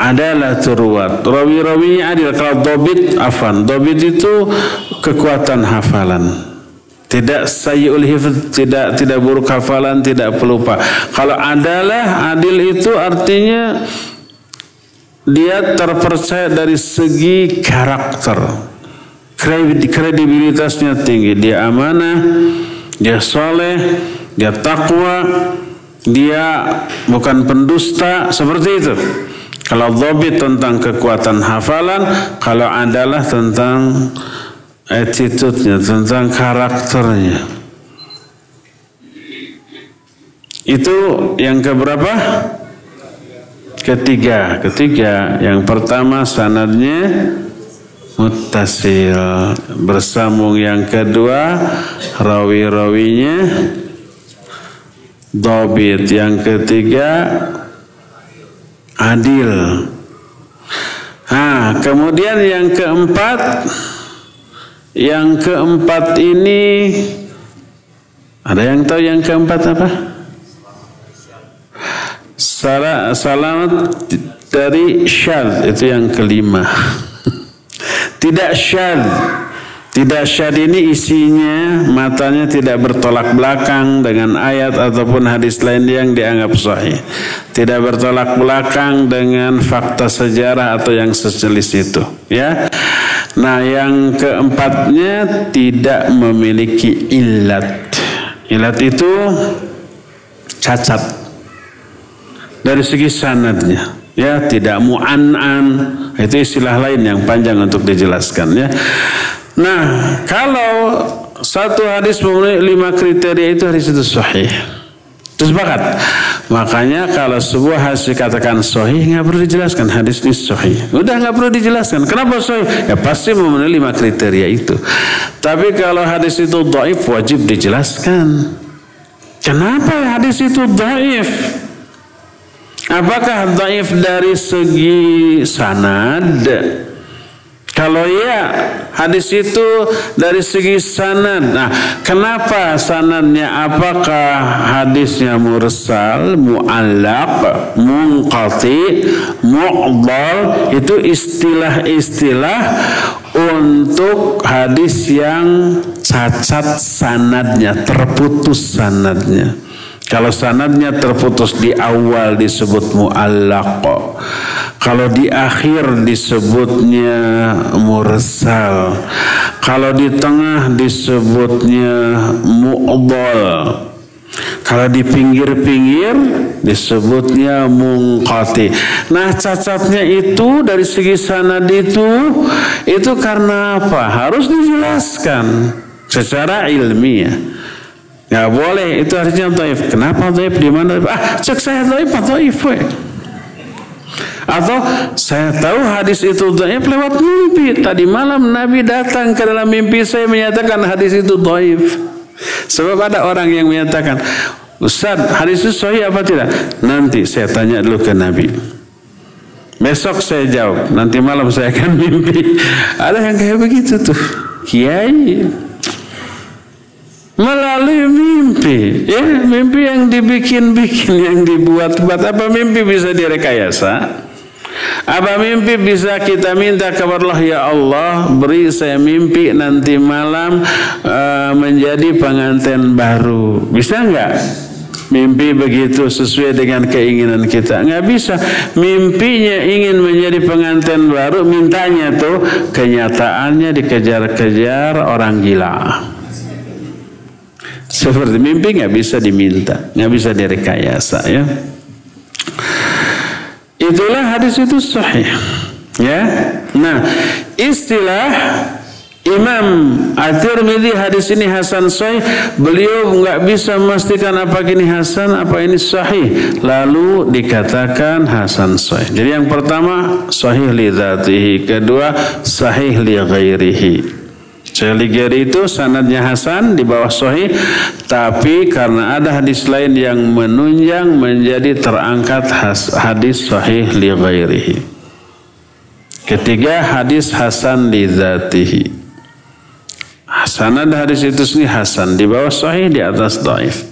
adalah turwat. Rawi-rawinya adil. Kalau dobit, afan. Dobit itu kekuatan hafalan. Tidak sayyul hifz, tidak tidak buruk hafalan, tidak pelupa. Kalau adalah adil itu artinya dia terpercaya dari segi karakter. Kredibilitasnya tinggi. Dia amanah, dia soleh, dia takwa, dia bukan pendusta, seperti itu. Kalau dhabit tentang kekuatan hafalan, kalau adalah tentang attitude-nya, tentang karakternya. Itu yang keberapa? Ketiga, ketiga. Yang pertama sanadnya muttasil bersambung yang kedua rawi-rawinya dobit yang ketiga adil. Nah, kemudian yang keempat, yang keempat ini ada yang tahu yang keempat apa? Salah, selamat dari syad itu yang kelima. [laughs] Tidak syad, Tidak syad ini isinya matanya tidak bertolak belakang dengan ayat ataupun hadis lain yang dianggap sahih. Tidak bertolak belakang dengan fakta sejarah atau yang sejenis itu, ya. Nah, yang keempatnya tidak memiliki ilat. Ilat itu cacat dari segi sanadnya ya tidak mu'an'an itu istilah lain yang panjang untuk dijelaskan ya Nah, kalau satu hadis memenuhi lima kriteria itu hadis itu sahih. Itu sepakat. Makanya kalau sebuah hadis dikatakan sahih nggak perlu dijelaskan hadis ini sahih. Udah nggak perlu dijelaskan. Kenapa sahih? Ya pasti memenuhi lima kriteria itu. Tapi kalau hadis itu dhaif wajib dijelaskan. Kenapa hadis itu dhaif? Apakah dhaif dari segi sanad? Kalau ya hadis itu dari segi sanad. Nah, kenapa sanadnya? Apakah hadisnya mursal, muallaq, munqati, mu'dal? Itu istilah-istilah untuk hadis yang cacat sanadnya, terputus sanadnya. Kalau sanadnya terputus di awal disebut muallaq. Kalau di akhir disebutnya mursal. Kalau di tengah disebutnya mu'dhal. Kalau di pinggir-pinggir disebutnya mungkati. Nah cacatnya itu dari segi sanad itu itu karena apa? Harus dijelaskan secara ilmiah. Ya boleh, itu artinya taif. Kenapa taif? Di mana? Ah, cek saya taif, taif. Atau saya tahu hadis itu taif lewat mimpi. Tadi malam Nabi datang ke dalam mimpi saya menyatakan hadis itu taif. Sebab ada orang yang menyatakan, Ustaz, hadis itu sahih apa tidak? Nanti saya tanya dulu ke Nabi. Besok saya jawab, nanti malam saya akan [laughs] mimpi. Ada yang kayak begitu tuh. Kiai melalui mimpi ya mimpi yang dibikin-bikin yang dibuat-buat apa mimpi bisa direkayasa apa mimpi bisa kita minta kepada Allah? Ya Allah beri saya mimpi nanti malam uh, menjadi pengantin baru. Bisa nggak? Mimpi begitu sesuai dengan keinginan kita. Nggak bisa. Mimpinya ingin menjadi pengantin baru mintanya tuh kenyataannya dikejar-kejar orang gila. Seperti mimpi nggak bisa diminta, nggak bisa direkayasa ya. Itulah hadis itu sahih. Ya. Nah, istilah Imam At-Tirmidzi hadis ini hasan sahih, beliau nggak bisa memastikan apa ini hasan, apa ini sahih. Lalu dikatakan hasan sahih. Jadi yang pertama sahih li dzatihi, kedua sahih li ghairihi. Seligeri itu sanadnya Hasan di bawah Sahih, tapi karena ada hadis lain yang menunjang menjadi terangkat hadis Sahih li ghairihi. Ketiga hadis Hasan li dzatihi. Sanad hadis itu sendiri Hasan di bawah Sahih di atas Daif.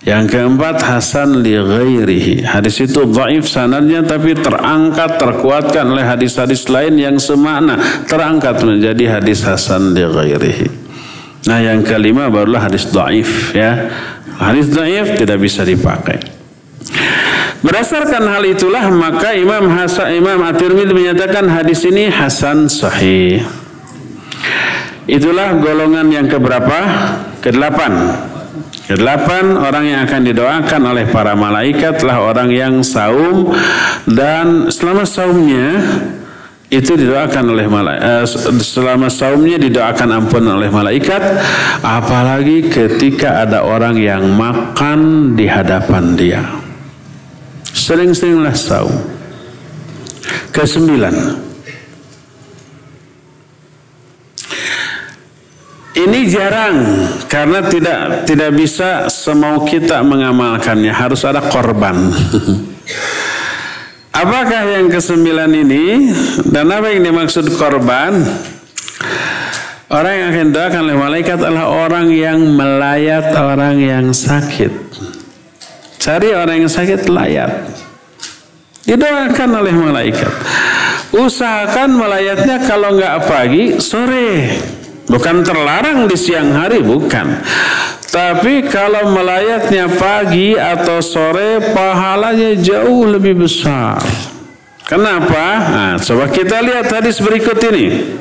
Yang keempat Hasan li ghairihi. Hadis itu dhaif sanadnya tapi terangkat terkuatkan oleh hadis-hadis lain yang semakna, terangkat menjadi hadis hasan li ghairihi. Nah, yang kelima barulah hadis dhaif ya. Hadis dhaif tidak bisa dipakai. Berdasarkan hal itulah maka Imam Hasan Imam At-Tirmidzi menyatakan hadis ini hasan sahih. Itulah golongan yang keberapa? Kedelapan. Kedelapan orang yang akan didoakan oleh para malaikat telah orang yang saum dan selama saumnya itu didoakan oleh malaikat eh, selama saumnya didoakan ampun oleh malaikat apalagi ketika ada orang yang makan di hadapan dia. Sering-seringlah saum. Kesembilan Ini jarang karena tidak tidak bisa semau kita mengamalkannya, harus ada korban. [laughs] Apakah yang kesembilan ini dan apa yang dimaksud korban? Orang yang akan doakan oleh malaikat adalah orang yang melayat orang yang sakit. Cari orang yang sakit layat. Didoakan oleh malaikat. Usahakan melayatnya kalau nggak pagi, sore. Bukan terlarang di siang hari, bukan. Tapi kalau melayatnya pagi atau sore, pahalanya jauh lebih besar. Kenapa? Nah, coba kita lihat hadis berikut ini.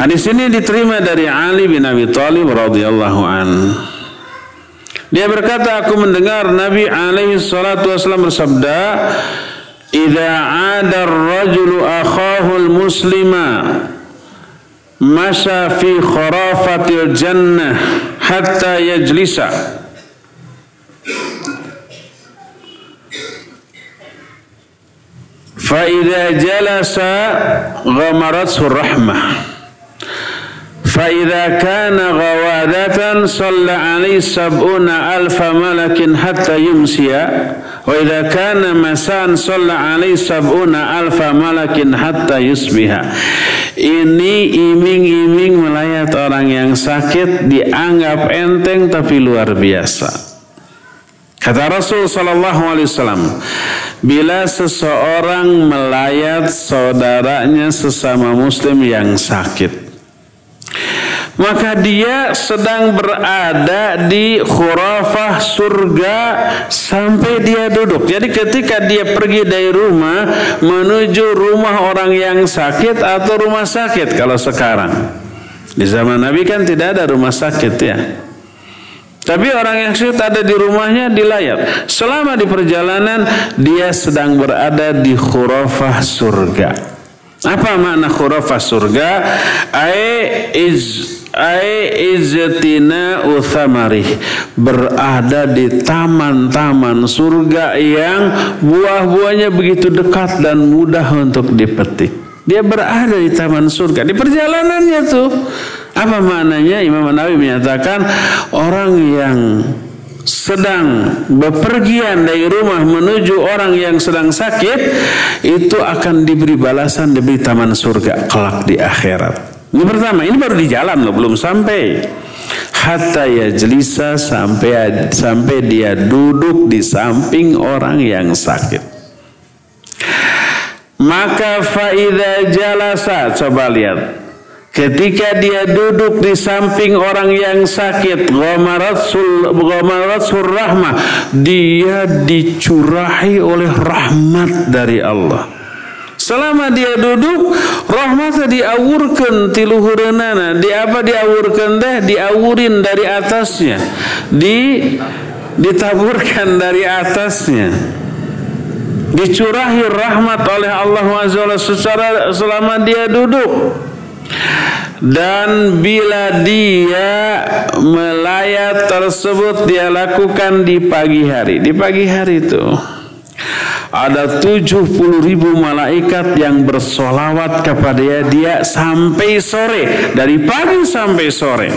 Hadis ini diterima dari Ali bin Abi Thalib radhiyallahu an. Dia berkata, aku mendengar Nabi alaihi salatu wasallam bersabda, "Idza 'ada ar-rajulu akhahu al-muslima masha fi kharafatil jannah hatta yajlisa fa idza jalasa ghamarathu rahmah فإذا كان غوادة صلى عليه سبعون ألف ملك حتى يمسي وإذا كان مساء صلى عليه سبعون ألف ملك حتى يصبح ini iming-iming melayat orang yang sakit dianggap enteng tapi luar biasa. Kata Rasul Sallallahu Alaihi Wasallam, bila seseorang melayat saudaranya sesama Muslim yang sakit, maka dia sedang berada di khurafah surga sampai dia duduk. Jadi ketika dia pergi dari rumah menuju rumah orang yang sakit atau rumah sakit kalau sekarang. Di zaman Nabi kan tidak ada rumah sakit ya. Tapi orang yang sakit ada di rumahnya di layar. Selama di perjalanan dia sedang berada di khurafah surga. Apa makna khurafah surga? Ai iz ai izzatina uthamarih berada di taman-taman surga yang buah-buahnya begitu dekat dan mudah untuk dipetik. Dia berada di taman surga. Di perjalanannya tuh apa maknanya? Imam Nawawi menyatakan orang yang sedang bepergian dari rumah menuju orang yang sedang sakit itu akan diberi balasan diberi taman surga kelak di akhirat. Ini pertama, ini baru di jalan loh, belum sampai. Hatta ya jelisa sampai sampai dia duduk di samping orang yang sakit. Maka faida jalasa, coba lihat. Ketika dia duduk di samping orang yang sakit, rahmah, dia dicurahi oleh rahmat dari Allah. Selama dia duduk, rahmatnya diawurkan tiluhurenana. Di apa diawurkan deh? Diawurin dari atasnya. Di ditaburkan dari atasnya. Dicurahi rahmat oleh Allah SWT secara selama dia duduk. Dan bila dia melayat tersebut dia lakukan di pagi hari. Di pagi hari itu ada 70 ribu malaikat yang bersolawat kepada dia, sampai sore. Dari pagi sampai sore.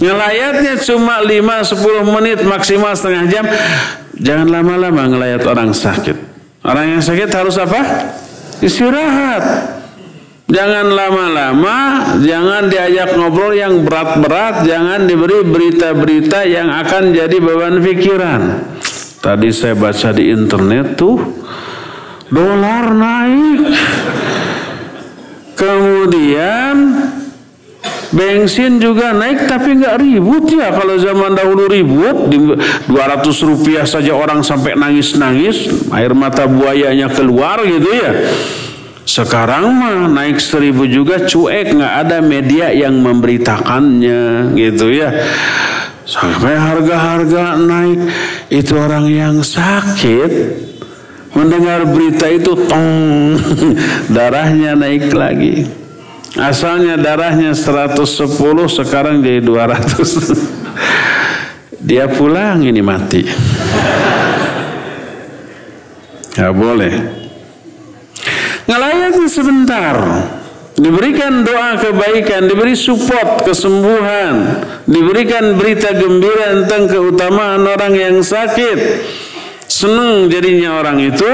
Ngelayatnya cuma 5-10 menit maksimal setengah jam. Jangan lama-lama ngelayat orang sakit. Orang yang sakit harus apa? istirahat. Jangan lama-lama, jangan diajak ngobrol yang berat-berat, jangan diberi berita-berita yang akan jadi beban pikiran. Tadi saya baca di internet tuh dolar naik. Kemudian bensin juga naik tapi nggak ribut ya. Kalau zaman dahulu ribut di 200 rupiah saja orang sampai nangis-nangis air mata buayanya keluar gitu ya. Sekarang mah naik seribu juga cuek. Nggak ada media yang memberitakannya gitu ya sampai harga-harga naik. Itu orang yang sakit mendengar berita itu tong [laughs] darahnya naik lagi. Asalnya darahnya 110 sekarang jadi 200 [laughs] dia pulang ini mati. Ya boleh. Ngelayani sebentar diberikan doa kebaikan, diberi support kesembuhan, diberikan berita gembira tentang keutamaan orang yang sakit. Seneng jadinya orang itu.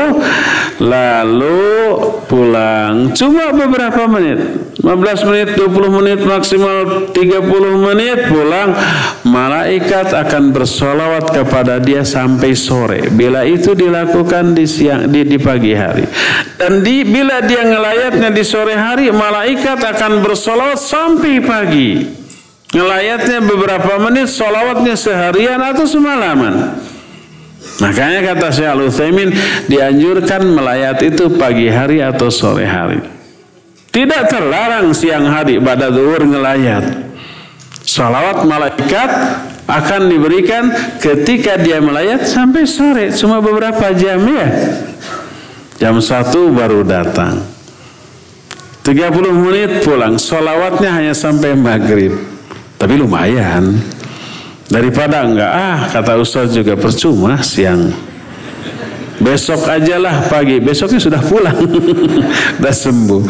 Lalu pulang cuma beberapa menit. 15 menit 20 menit maksimal 30 menit pulang. Malaikat akan bersolawat kepada dia sampai sore. Bila itu dilakukan di siang di, di pagi hari. Dan di bila dia ngelayatnya di sore hari malaikat akan bersolawat sampai pagi. Ngelayatnya beberapa menit solawatnya seharian atau semalaman Makanya kata Syekh Al-Utsaimin dianjurkan melayat itu pagi hari atau sore hari. Tidak terlarang siang hari pada zuhur ngelayat. Salawat malaikat akan diberikan ketika dia melayat sampai sore. Cuma beberapa jam ya. Jam satu baru datang. 30 menit pulang. Salawatnya hanya sampai maghrib. Tapi lumayan. Daripada enggak, ah kata Ustaz juga percuma siang. Besok ajalah pagi, besoknya sudah pulang, [laughs] sudah sembuh.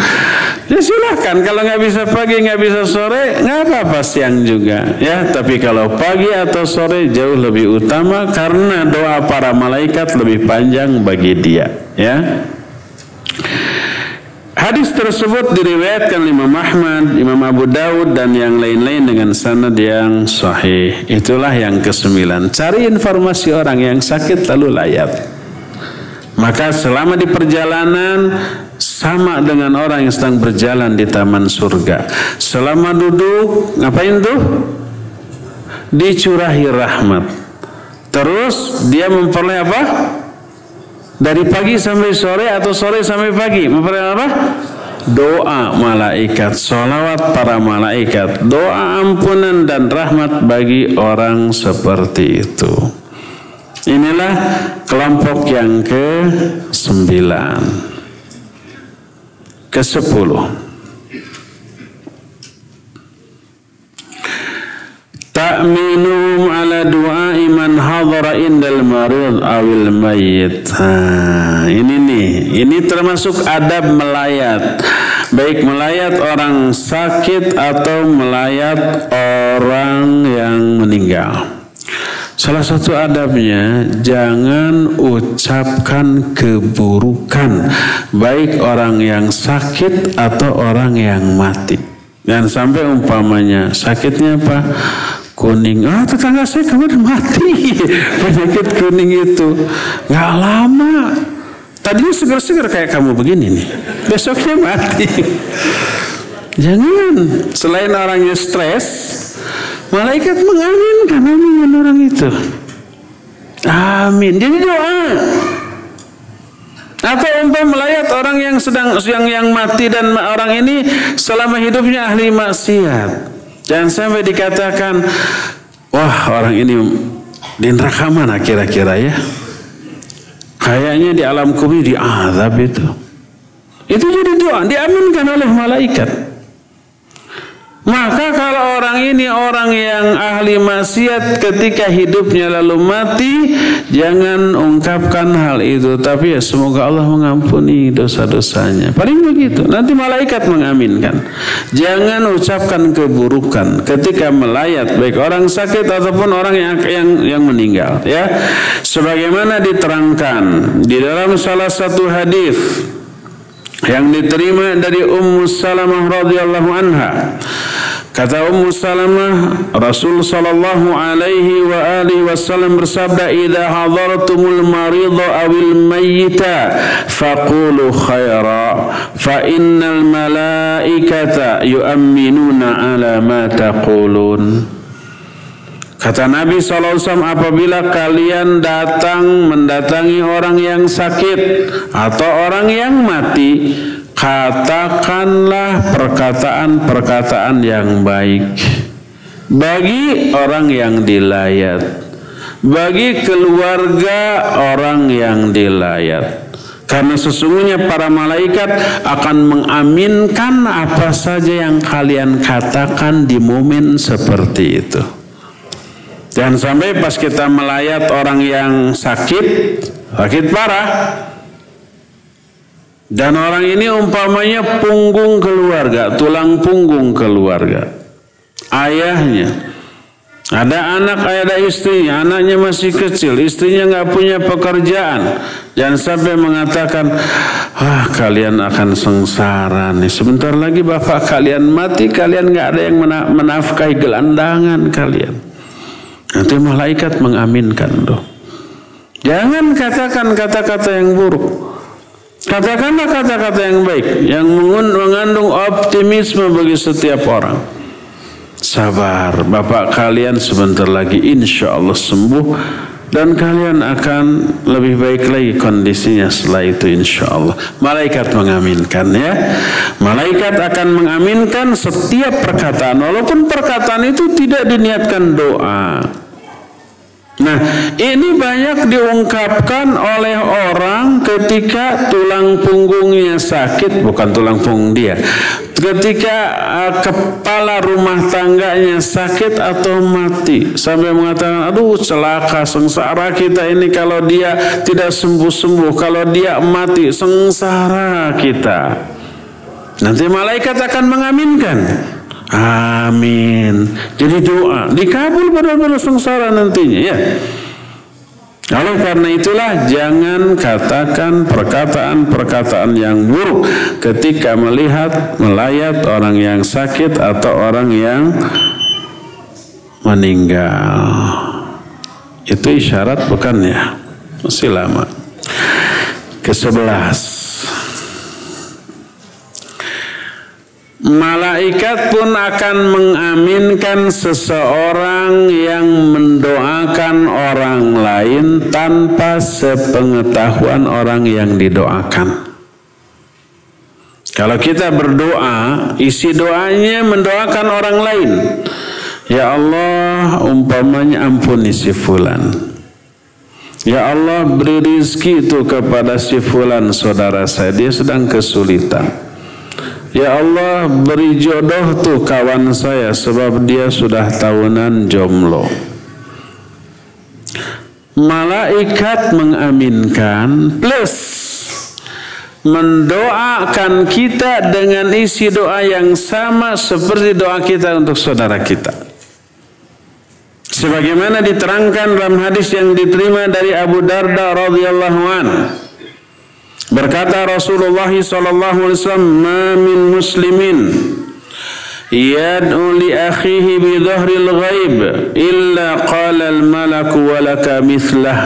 Ya silahkan, kalau nggak bisa pagi, nggak bisa sore, nggak apa-apa siang juga. Ya, tapi kalau pagi atau sore jauh lebih utama karena doa para malaikat lebih panjang bagi dia. Ya. Hadis tersebut diriwayatkan Imam Ahmad, Imam Abu Daud dan yang lain-lain dengan sanad yang sahih. Itulah yang kesembilan. Cari informasi orang yang sakit lalu layat. Maka selama di perjalanan sama dengan orang yang sedang berjalan di taman surga. Selama duduk, ngapain tuh? Dicurahi rahmat. Terus dia memperoleh apa? Dari pagi sampai sore atau sore sampai pagi. Memperoleh apa? Doa malaikat, solawat para malaikat, doa ampunan dan rahmat bagi orang seperti itu. Inilah kelompok yang ke sembilan. Ke sepuluh. Ta'minuhum ala du'a iman hadara indal marid awil mayyit. Ha, ini nih, ini termasuk adab melayat. Baik melayat orang sakit atau melayat orang yang meninggal. Salah satu adabnya jangan ucapkan keburukan baik orang yang sakit atau orang yang mati. Dan sampai umpamanya sakitnya apa? Kuning. Ah tetangga saya kemarin mati [laughs] penyakit kuning itu. Nggak lama. Tadinya segar-segar kayak kamu begini nih. [laughs] Besoknya mati. Jangan. Selain orangnya stres, malaikat mengaminkan amin orang itu. Amin. Jadi doa. Atau umpam melayat orang yang sedang yang yang mati dan orang ini selama hidupnya ahli maksiat. Jangan sampai dikatakan, wah orang ini di neraka mana kira-kira ya? Kayaknya di alam kubur di azab itu. Itu jadi doa, diaminkan oleh malaikat. Maka kalau orang ini orang yang ahli maksiat ketika hidupnya lalu mati, jangan ungkapkan hal itu. Tapi ya semoga Allah mengampuni dosa-dosanya. Paling begitu. Nanti malaikat mengaminkan. Jangan ucapkan keburukan ketika melayat baik orang sakit ataupun orang yang yang, yang meninggal. Ya, sebagaimana diterangkan di dalam salah satu hadis yang diterima dari Ummu Salamah radhiyallahu anha Kata Ummu Salamah, Rasul sallallahu alaihi wa alihi wasallam bersabda, "Idza hadartumul marida awil mayyita faqulu khaira, fa innal malaikata yu'minuna ala ma taqulun." Kata Nabi SAW apabila kalian datang mendatangi orang yang sakit atau orang yang mati katakanlah perkataan-perkataan yang baik bagi orang yang dilayat bagi keluarga orang yang dilayat. Karena sesungguhnya para malaikat akan mengaminkan apa saja yang kalian katakan di momen seperti itu jangan sampai pas kita melayat orang yang sakit sakit parah dan orang ini umpamanya punggung keluarga, tulang punggung keluarga. Ayahnya Ada anak, ada istrinya, anaknya masih kecil, istrinya nggak punya pekerjaan. Jangan sampai mengatakan, ah kalian akan sengsara nih. Sebentar lagi bapak kalian mati, kalian nggak ada yang menafkahi gelandangan kalian. Nanti malaikat mengaminkan tuh. Jangan katakan kata-kata yang buruk. Katakanlah kata-kata yang baik, yang mengandung optimisme bagi setiap orang. Sabar, Bapak kalian sebentar lagi insya Allah sembuh dan kalian akan lebih baik lagi kondisinya setelah itu insya Allah. Malaikat mengaminkan ya. Malaikat akan mengaminkan setiap perkataan walaupun perkataan itu tidak diniatkan doa. Nah, ini banyak diungkapkan oleh orang ketika tulang punggungnya sakit, bukan tulang punggung dia. Ketika uh, kepala rumah tangganya sakit atau mati, sampai mengatakan, "Aduh, celaka sengsara kita ini kalau dia tidak sembuh-sembuh, kalau dia mati sengsara kita." Nanti malaikat akan mengaminkan. Amin. Jadi doa dikabul pada sengsara nantinya ya. Oleh karena itulah jangan katakan perkataan-perkataan yang buruk ketika melihat melayat orang yang sakit atau orang yang meninggal. Itu isyarat bukan ya? Masih lama. Kesebelas. Malaikat pun akan mengaminkan seseorang yang mendoakan orang lain tanpa sepengetahuan orang yang didoakan. Kalau kita berdoa, isi doanya mendoakan orang lain. Ya Allah, umpamanya ampuni si fulan. Ya Allah, beri rizki itu kepada si fulan saudara saya. Dia sedang kesulitan. Ya Allah beri jodoh tuh kawan saya sebab dia sudah tahunan jomblo. Malaikat mengaminkan plus mendoakan kita dengan isi doa yang sama seperti doa kita untuk saudara kita. Sebagaimana diterangkan dalam hadis yang diterima dari Abu Darda radhiyallahu anhu Berkata Rasulullah sallallahu alaihi wasallam, "Ma min muslimin yad'u li akhihi bi dhahril ghaib illa qala al malaku wa laka mithlah."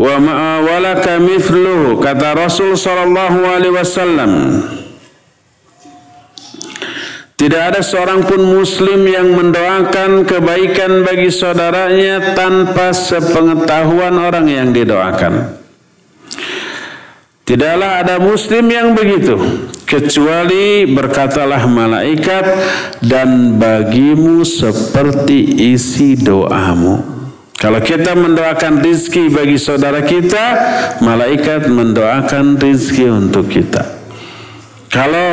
Wa ma walaka mithluhu kata Rasul sallallahu alaihi wasallam Tidak ada seorang pun muslim yang mendoakan kebaikan bagi saudaranya tanpa sepengetahuan orang yang didoakan. Tidaklah ada muslim yang begitu kecuali berkatalah malaikat dan bagimu seperti isi doamu. Kalau kita mendoakan rizki bagi saudara kita, malaikat mendoakan rizki untuk kita. Kalau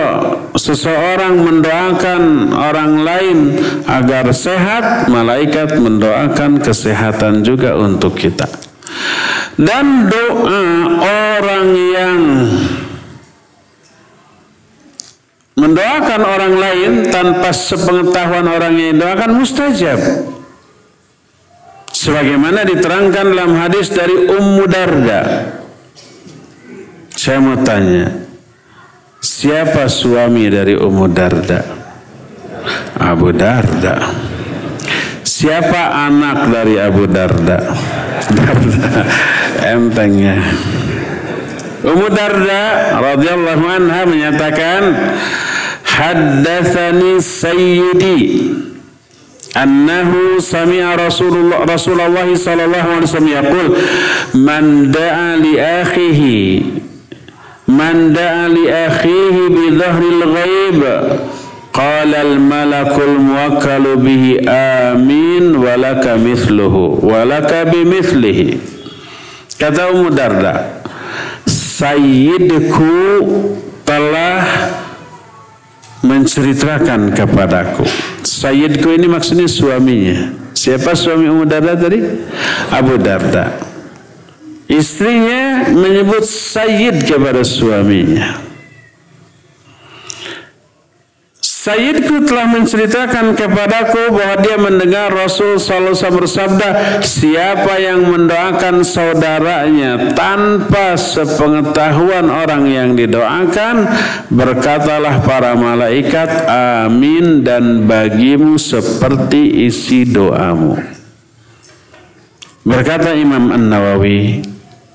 seseorang mendoakan orang lain agar sehat, malaikat mendoakan kesehatan juga untuk kita. Dan doa orang yang mendoakan orang lain tanpa sepengetahuan orang yang doakan mustajab. Sebagaimana diterangkan dalam hadis dari Ummu Darda. Saya mau tanya, siapa suami dari Ummu Darda? Abu Darda. Siapa anak dari Abu Darda? Entengnya. Ummu Darda radhiyallahu anha menyatakan haddatsani sayyidi annahu sami'a Rasulullah Rasulullah sallallahu alaihi wasallam yaqul man da'a li akhihi man da'a li akhihi bi dhahril ghaib Qala al-malakul muwakkalu bihi amin walaka mithluhu walaka bimithlihi. Kata Ummu Darda, Sayyidku telah menceritakan kepadaku. Sayyidku ini maksudnya suaminya. Siapa suami Ummu Darda tadi? Abu Darda. Istrinya menyebut Sayyid kepada suaminya. Sayyidku telah menceritakan kepadaku bahwa dia mendengar Rasul Sallallahu bersabda, siapa yang mendoakan saudaranya tanpa sepengetahuan orang yang didoakan, berkatalah para malaikat, amin dan bagimu seperti isi doamu. Berkata Imam An-Nawawi,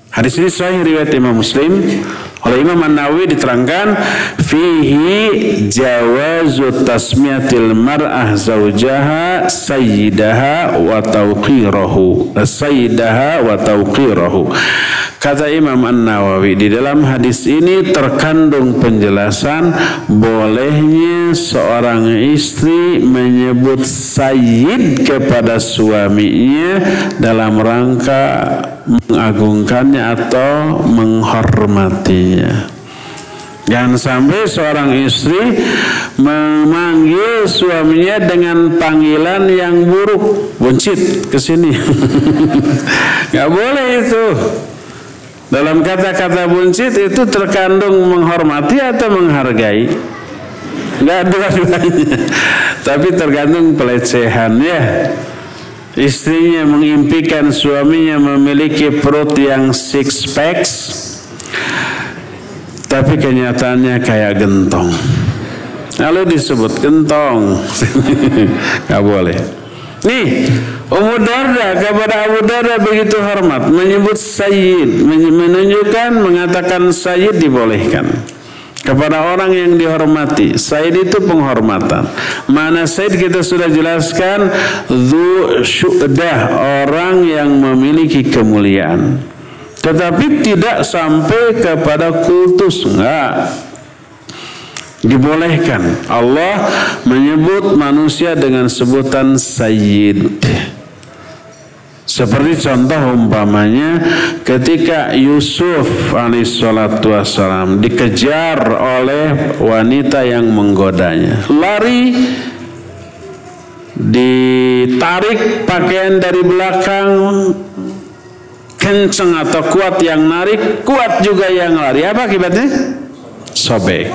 hadis ini sahih riwayat Imam Muslim, oleh Imam An-Nawawi diterangkan fihi jawazu tasmiyatil mar'ah zaujaha sayyidaha wa tawqirahu. Sayyidaha wa tawqirahu. Kata Imam An-Nawawi di dalam hadis ini terkandung penjelasan bolehnya seorang istri menyebut sayyid kepada suaminya dalam rangka mengagungkannya atau menghormatinya. Jangan sampai seorang istri memanggil suaminya dengan panggilan yang buruk, buncit ke sini. [laughs] Gak boleh itu. Dalam kata-kata buncit itu terkandung menghormati atau menghargai? Enggak dua-duanya. Tapi tergantung pelecehan ya. Istrinya mengimpikan suaminya memiliki perut yang six packs. Tapi kenyataannya kayak gentong. Lalu disebut gentong. [laughs] Gak boleh. Nih, Ummu Darda kepada Abu Darda begitu hormat menyebut Sayyid menunjukkan mengatakan Sayyid dibolehkan kepada orang yang dihormati. Sayyid itu penghormatan. Mana Sayyid kita sudah jelaskan Zu syu'dah orang yang memiliki kemuliaan. Tetapi tidak sampai kepada kultus enggak. Dibolehkan. Allah menyebut manusia dengan sebutan sayyid seperti contoh umpamanya ketika Yusuf alaihissalatu wassalam dikejar oleh wanita yang menggodanya. Lari ditarik pakaian dari belakang kenceng atau kuat yang narik kuat juga yang lari. Apa akibatnya? Sobek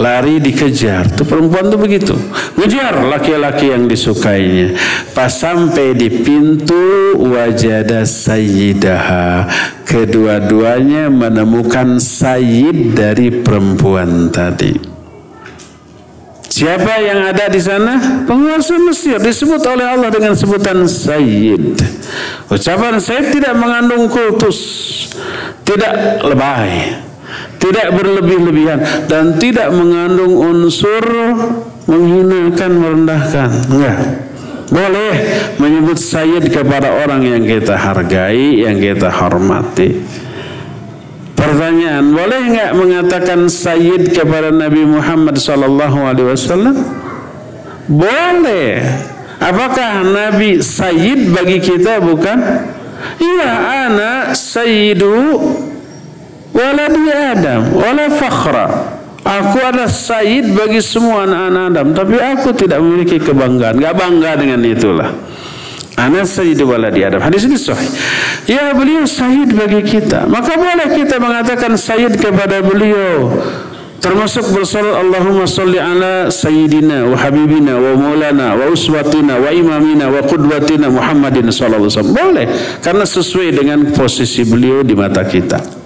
lari dikejar. Tuh perempuan tuh begitu. Ngejar laki-laki yang disukainya. Pas sampai di pintu wajada sayyidaha. Kedua-duanya menemukan sayyid dari perempuan tadi. Siapa yang ada di sana? Penguasa Mesir disebut oleh Allah dengan sebutan Sayyid. Ucapan Sayyid tidak mengandung kultus, tidak lebay tidak berlebih-lebihan dan tidak mengandung unsur menghinakan merendahkan. Enggak. Boleh menyebut sayyid kepada orang yang kita hargai yang kita hormati. Pertanyaan boleh enggak mengatakan sayyid kepada Nabi Muhammad sallallahu alaihi wasallam? Boleh. Apakah Nabi sayyid bagi kita? Bukan. Iya anak sayyidu waladi Adam wala fakhra aku adalah sayyid bagi semua anak-anak Adam tapi aku tidak memiliki kebanggaan gak bangga dengan itulah Anak Sayyid waladi Adam. Hadis ini sahih. Ya beliau Sayyid bagi kita. Maka boleh kita mengatakan Sayyid kepada beliau. Termasuk bersolat Allahumma salli ala Sayyidina wa Habibina wa Maulana wa Uswatina wa Imamina wa Qudwatina Muhammadin sallallahu alaihi wasallam. Boleh. Karena sesuai dengan posisi beliau di mata kita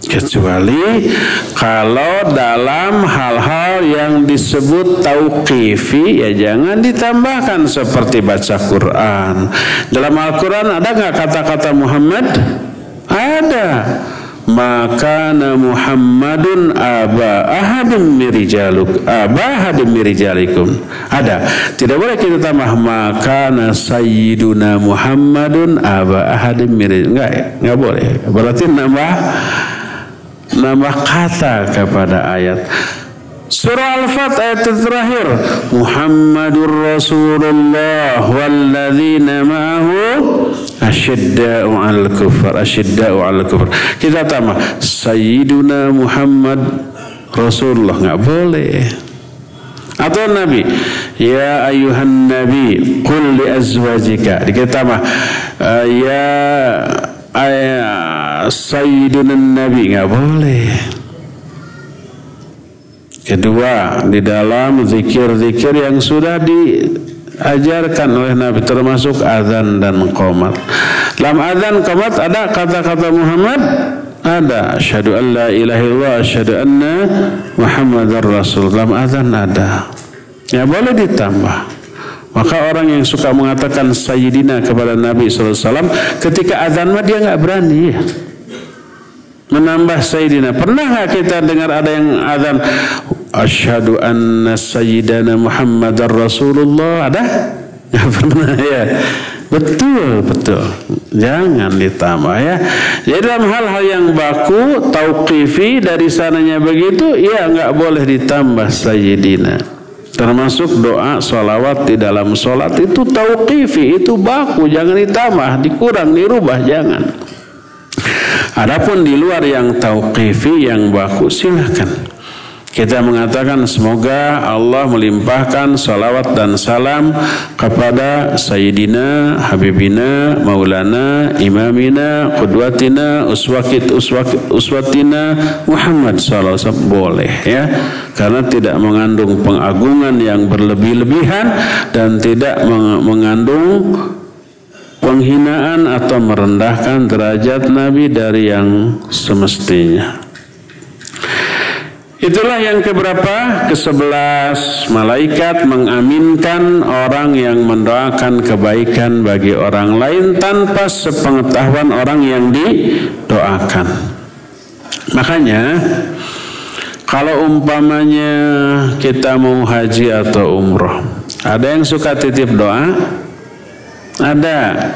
kecuali kalau dalam hal-hal yang disebut tauqifi ya jangan ditambahkan seperti baca Quran. Dalam Al-Quran ada nggak kata-kata Muhammad? Ada. Maka Muhammadun aba ahadim mirijaluk aba ahadim mirijalikum. Ada. Tidak boleh kita tambah maka sayyiduna Muhammadun aba ahadim mirijalikum enggak enggak boleh. Berarti nambah nambah kata kepada ayat. Surah Al-Fat ayat terakhir. Muhammadur Rasulullah walladzina ma'ahu asyidda'u al kufar asyidda'u al kufar. Kita tambah Sayyiduna Muhammad Rasulullah. Nggak boleh. Atau Nabi ya ayuhan Nabi qul li azwajika. Kita tambah ya ayah Sayyidina Nabi nggak boleh. Kedua, di dalam zikir-zikir yang sudah diajarkan oleh Nabi termasuk azan dan qomat. Dalam azan qomat ada kata-kata Muhammad? Ada. Asyhadu an la ilaha illallah asyhadu anna muhammadar rasul dalam azan ada. Ya boleh ditambah maka orang yang suka mengatakan sayyidina kepada Nabi SAW ketika azan mah dia nggak berani ya menambah sayyidina pernah kita dengar ada yang azan asyhadu anna sayyidana muhammadar rasulullah ada [laughs] nggak pernah ya Betul, betul. Jangan ditambah ya. Jadi dalam hal-hal yang baku, tauqifi dari sananya begitu, ya nggak boleh ditambah sayyidina. Termasuk doa salawat di dalam sholat itu tauqifi, itu baku, jangan ditambah, dikurang, dirubah, jangan. Adapun di luar yang tauqifi, yang baku, silahkan. Kita mengatakan semoga Allah melimpahkan salawat dan salam kepada Sayyidina Habibina Maulana Imamina Qudwatina Uswakit Uswakit Uswatina Muhammad SAW boleh ya karena tidak mengandung pengagungan yang berlebih-lebihan dan tidak mengandung penghinaan atau merendahkan derajat Nabi dari yang semestinya. Itulah yang keberapa? Kesebelas malaikat mengaminkan orang yang mendoakan kebaikan bagi orang lain tanpa sepengetahuan orang yang didoakan. Makanya kalau umpamanya kita mau haji atau umroh, ada yang suka titip doa? Ada.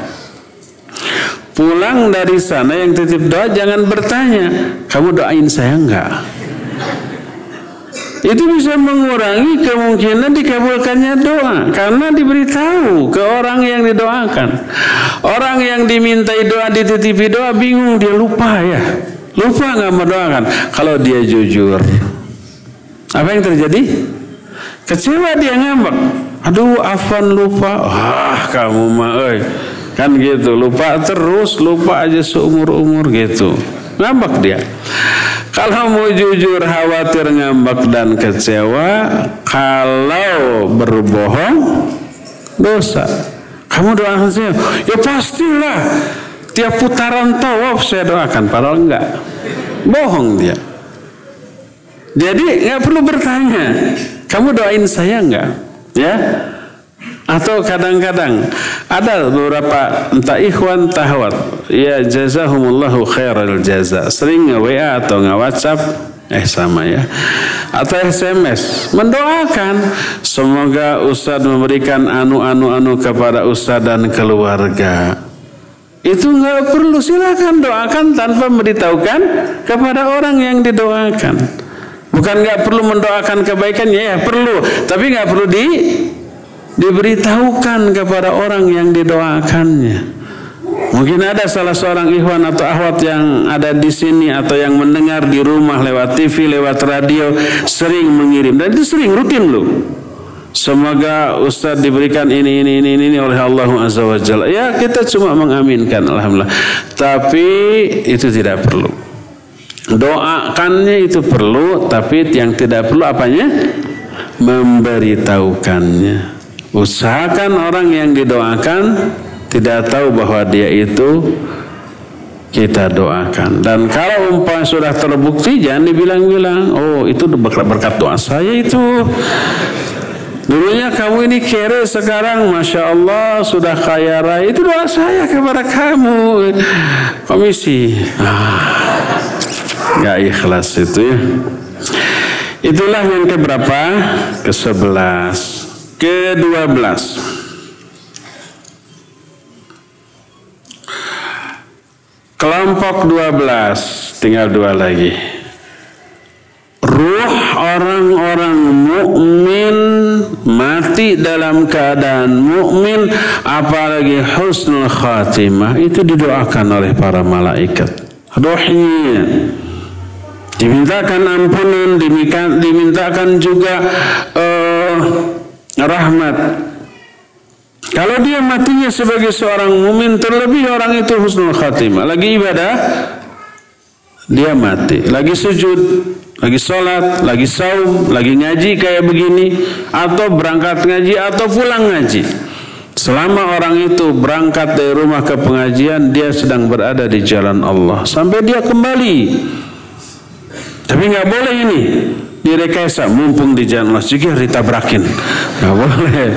Pulang dari sana yang titip doa jangan bertanya, kamu doain saya enggak? Itu bisa mengurangi kemungkinan dikabulkannya doa karena diberitahu ke orang yang didoakan. Orang yang dimintai doa dititipi doa bingung dia lupa ya. Lupa nggak mendoakan kalau dia jujur. Apa yang terjadi? Kecewa dia ngambek. Aduh, afan lupa. Wah, kamu mah oi. Kan gitu, lupa terus, lupa aja seumur-umur gitu. Ngambek dia. Kalau mau jujur khawatir ngambek dan kecewa Kalau berbohong dosa. Kamu doakan saya Ya pastilah Tiap putaran tawaf saya doakan Padahal enggak. Bohong dia. Jadi nggak perlu bertanya. Kamu doain saya enggak? Ya atau kadang-kadang ada beberapa entah ikhwan tahwat ya jazahumullahu khairal jaza. Sering nge-WA atau nge-WhatsApp eh sama ya. Atau SMS mendoakan. Semoga Ustadz memberikan anu-anu-anu kepada Ustadz dan keluarga. Itu nggak perlu. Silakan doakan tanpa memberitahukan kepada orang yang didoakan. Bukan nggak perlu mendoakan kebaikan ya perlu. Tapi nggak perlu di diberitahukan kepada orang yang didoakannya. Mungkin ada salah seorang ikhwan atau ahwat yang ada di sini atau yang mendengar di rumah lewat TV, lewat radio sering mengirim dan itu sering rutin loh. Semoga Ustadz diberikan ini, ini, ini, ini oleh Allah Azza wa. Ya kita cuma mengaminkan Alhamdulillah. Tapi itu tidak perlu. Doakannya itu perlu, tapi yang tidak perlu apanya? Memberitahukannya. Usahakan orang yang didoakan tidak tahu bahwa dia itu kita doakan. Dan kalau umpah sudah terbukti jangan dibilang-bilang, oh itu berkat doa saya itu. Dulunya kamu ini kere sekarang Masya Allah sudah kaya raya Itu doa saya kepada kamu Komisi ah, ikhlas itu ya Itulah yang keberapa? Ke sebelas ke-12 Kelompok 12 tinggal dua lagi. Ruh orang-orang mukmin mati dalam keadaan mukmin apalagi husnul khatimah itu didoakan oleh para malaikat. Ruhnya dimintakan ampunan, dimintakan juga uh, rahmat. Kalau dia matinya sebagai seorang mumin terlebih orang itu husnul khatimah. Lagi ibadah dia mati. Lagi sujud, lagi sholat, lagi saum, lagi ngaji kayak begini, atau berangkat ngaji atau pulang ngaji. Selama orang itu berangkat dari rumah ke pengajian, dia sedang berada di jalan Allah sampai dia kembali. Tapi nggak boleh ini direkayasa mumpung di jalan Allah juga ditabrakin, nggak boleh.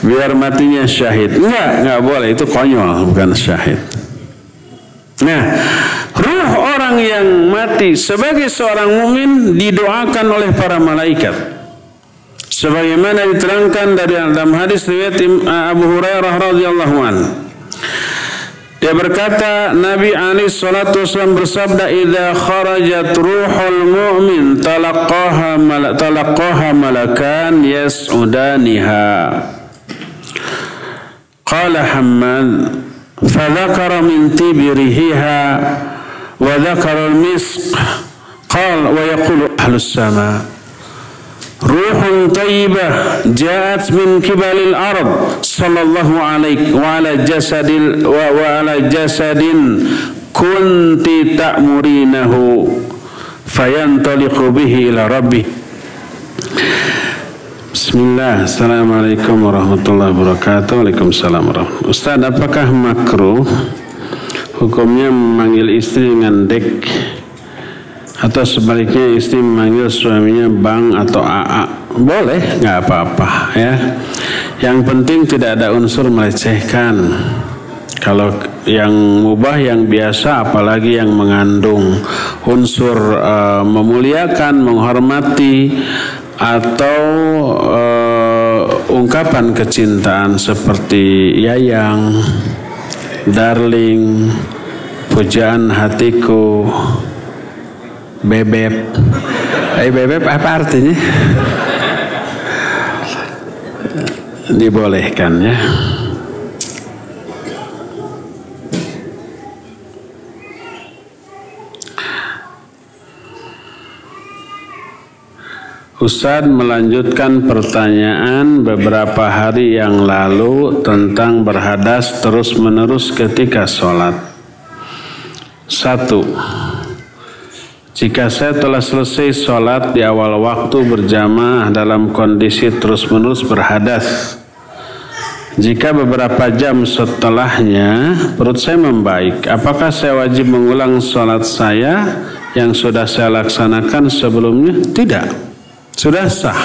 Biar matinya syahid, nggak nggak boleh itu konyol bukan syahid. Nah, ruh orang yang mati sebagai seorang mukmin didoakan oleh para malaikat sebagaimana diterangkan dari dalam hadis riwayat Abu Hurairah radhiyallahu an. Dia berkata Nabi Ali salatu wasallam bersabda idza kharajat ruhul mu'min talaqaha malak talaqaha malakan yas'udaniha. Qala Hammad fadhakara min tibirihiha wa dhakara al-misq qala wa yaqulu ahlus sama' روح طيبة جاءت من قبل الأرض صلى الله عليه وعلى جسد وعلى جسد كنت تأمرينه فينطلق به إلى ربه Bismillah, Assalamualaikum warahmatullahi wabarakatuh Waalaikumsalam warahmatullahi Ustaz, apakah makruh Hukumnya memanggil istri dengan dek Atau sebaliknya istri memanggil suaminya bang atau aa boleh nggak apa-apa ya. Yang penting tidak ada unsur melecehkan. Kalau yang mubah yang biasa apalagi yang mengandung unsur uh, memuliakan menghormati atau uh, ungkapan kecintaan seperti yayang darling pujaan hatiku bebek. Eh bebek apa artinya? Dibolehkan ya. Ustadz melanjutkan pertanyaan beberapa hari yang lalu tentang berhadas terus-menerus ketika sholat. Satu, jika saya telah selesai sholat di awal waktu berjamaah dalam kondisi terus-menerus berhadas, jika beberapa jam setelahnya perut saya membaik, apakah saya wajib mengulang sholat saya yang sudah saya laksanakan sebelumnya? Tidak, sudah sah.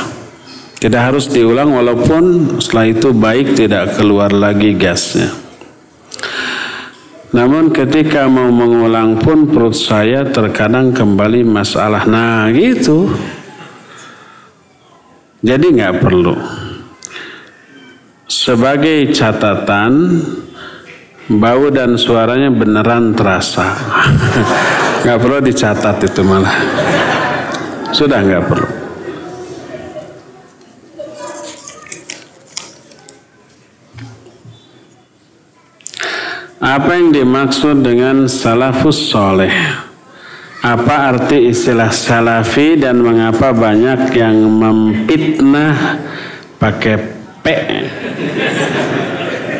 Tidak harus diulang walaupun setelah itu baik tidak keluar lagi gasnya. Namun ketika mau mengulang pun perut saya terkadang kembali masalah. Nah gitu. Jadi nggak perlu. Sebagai catatan, bau dan suaranya beneran terasa. [laughs] nggak perlu dicatat itu malah. Sudah nggak perlu. Apa yang dimaksud dengan salafus soleh? Apa arti istilah salafi dan mengapa banyak yang memfitnah pakai P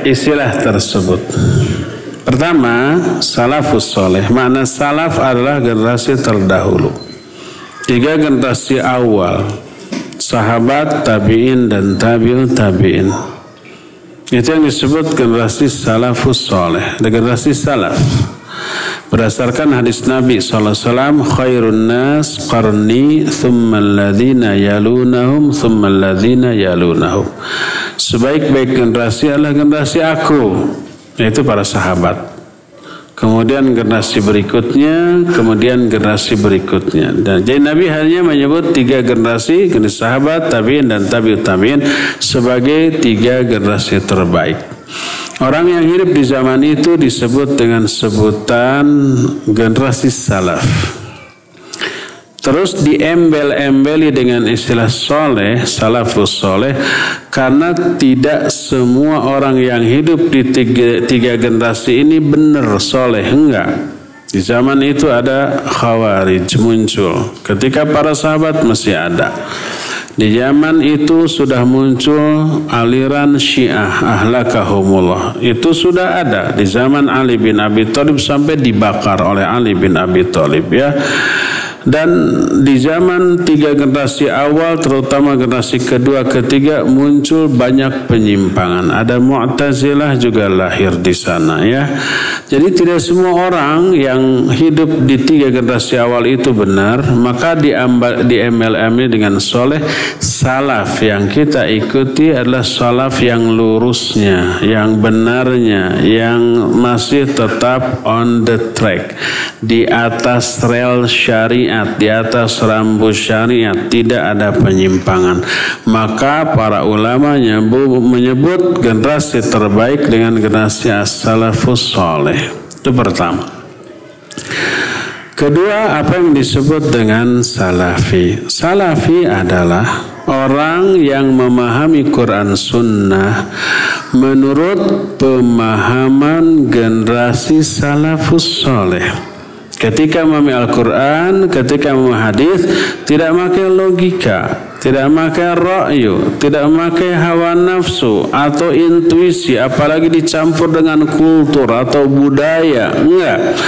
istilah tersebut? Pertama, salafus soleh. Mana salaf adalah generasi terdahulu. Tiga generasi awal. Sahabat, tabi'in, dan tabi'un tabi'in. Itu yang disebut generasi salafus soleh, generasi salaf. Berdasarkan hadis Nabi SAW, khairun nas qarni thumma alladhina yalunahum thumma alladhina yalunahum. Sebaik-baik generasi adalah generasi aku, yaitu para sahabat kemudian generasi berikutnya, kemudian generasi berikutnya. Dan jadi Nabi hanya menyebut tiga generasi, generasi sahabat, tabiin dan tabiut tabiin sebagai tiga generasi terbaik. Orang yang hidup di zaman itu disebut dengan sebutan generasi salaf. Terus diembel-embeli dengan istilah soleh, salafus soleh, karena tidak semua orang yang hidup di tiga, tiga generasi ini benar soleh, enggak. Di zaman itu ada khawarij muncul, ketika para sahabat masih ada. Di zaman itu sudah muncul aliran Syiah ahlakahumullah. Itu sudah ada di zaman Ali bin Abi Thalib sampai dibakar oleh Ali bin Abi Thalib ya. Dan di zaman tiga generasi awal, terutama generasi kedua, ketiga, muncul banyak penyimpangan. Ada Mu'tazilah juga lahir di sana ya. Jadi tidak semua orang yang hidup di tiga generasi awal itu benar, maka di, di MLM dengan soleh, salaf yang kita ikuti adalah salaf yang lurusnya, yang benarnya, yang masih tetap on the track, di atas rel syariat syariat, di atas rambu syariat, tidak ada penyimpangan. Maka para ulama menyebut generasi terbaik dengan generasi as-salafus soleh. Itu pertama. Kedua, apa yang disebut dengan salafi? Salafi adalah orang yang memahami Quran Sunnah menurut pemahaman generasi salafus soleh. Ketika memahami Al-Quran, ketika memahami hadis, tidak pakai logika, tidak pakai ra'yu, tidak pakai hawa nafsu atau intuisi, apalagi dicampur dengan kultur atau budaya, enggak.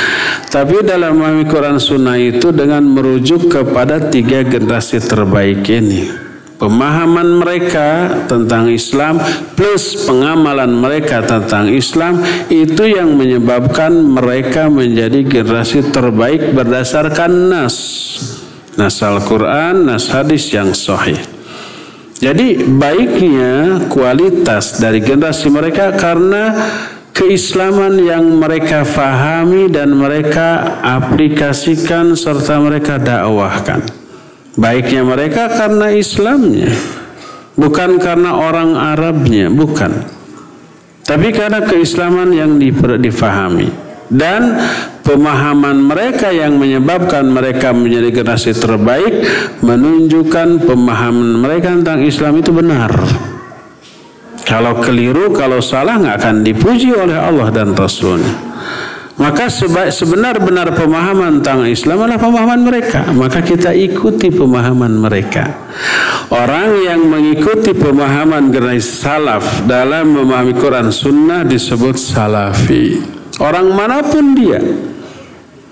Tapi dalam memahami Quran Sunnah itu dengan merujuk kepada tiga generasi terbaik ini pemahaman mereka tentang Islam plus pengamalan mereka tentang Islam itu yang menyebabkan mereka menjadi generasi terbaik berdasarkan nas nas Al-Quran, nas hadis yang sahih. Jadi baiknya kualitas dari generasi mereka karena keislaman yang mereka fahami dan mereka aplikasikan serta mereka dakwahkan. Baiknya mereka karena Islamnya, bukan karena orang Arabnya, bukan. Tapi karena keislaman yang difahami dan pemahaman mereka yang menyebabkan mereka menjadi generasi terbaik menunjukkan pemahaman mereka tentang Islam itu benar. Kalau keliru, kalau salah nggak akan dipuji oleh Allah dan Rasulnya. Maka sebenar-benar pemahaman tentang Islam adalah pemahaman mereka. Maka kita ikuti pemahaman mereka. Orang yang mengikuti pemahaman generasi salaf dalam memahami Quran Sunnah disebut salafi. Orang mana pun dia,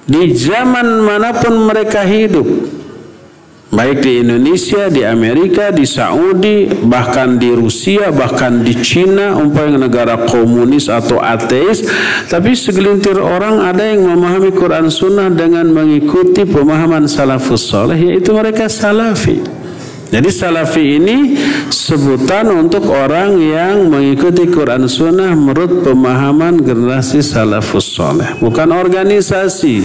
di zaman mana pun mereka hidup, baik di Indonesia, di Amerika, di Saudi, bahkan di Rusia, bahkan di Cina, umpamanya negara komunis atau ateis, tapi segelintir orang ada yang memahami Quran Sunnah dengan mengikuti pemahaman salafus soleh, yaitu mereka salafi. Jadi salafi ini sebutan untuk orang yang mengikuti Quran Sunnah menurut pemahaman generasi salafus soleh. Bukan organisasi,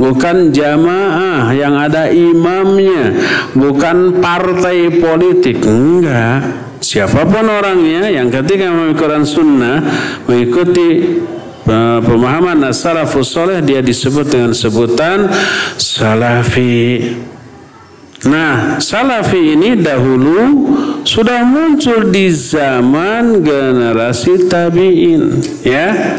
bukan jamaah yang ada imamnya, bukan partai politik. Enggak. Siapa pun orangnya yang ketika mengikuti Quran Sunnah mengikuti uh, pemahaman salafus soleh dia disebut dengan sebutan salafi. Nah, salafi ini dahulu sudah muncul di zaman generasi tabi'in, ya.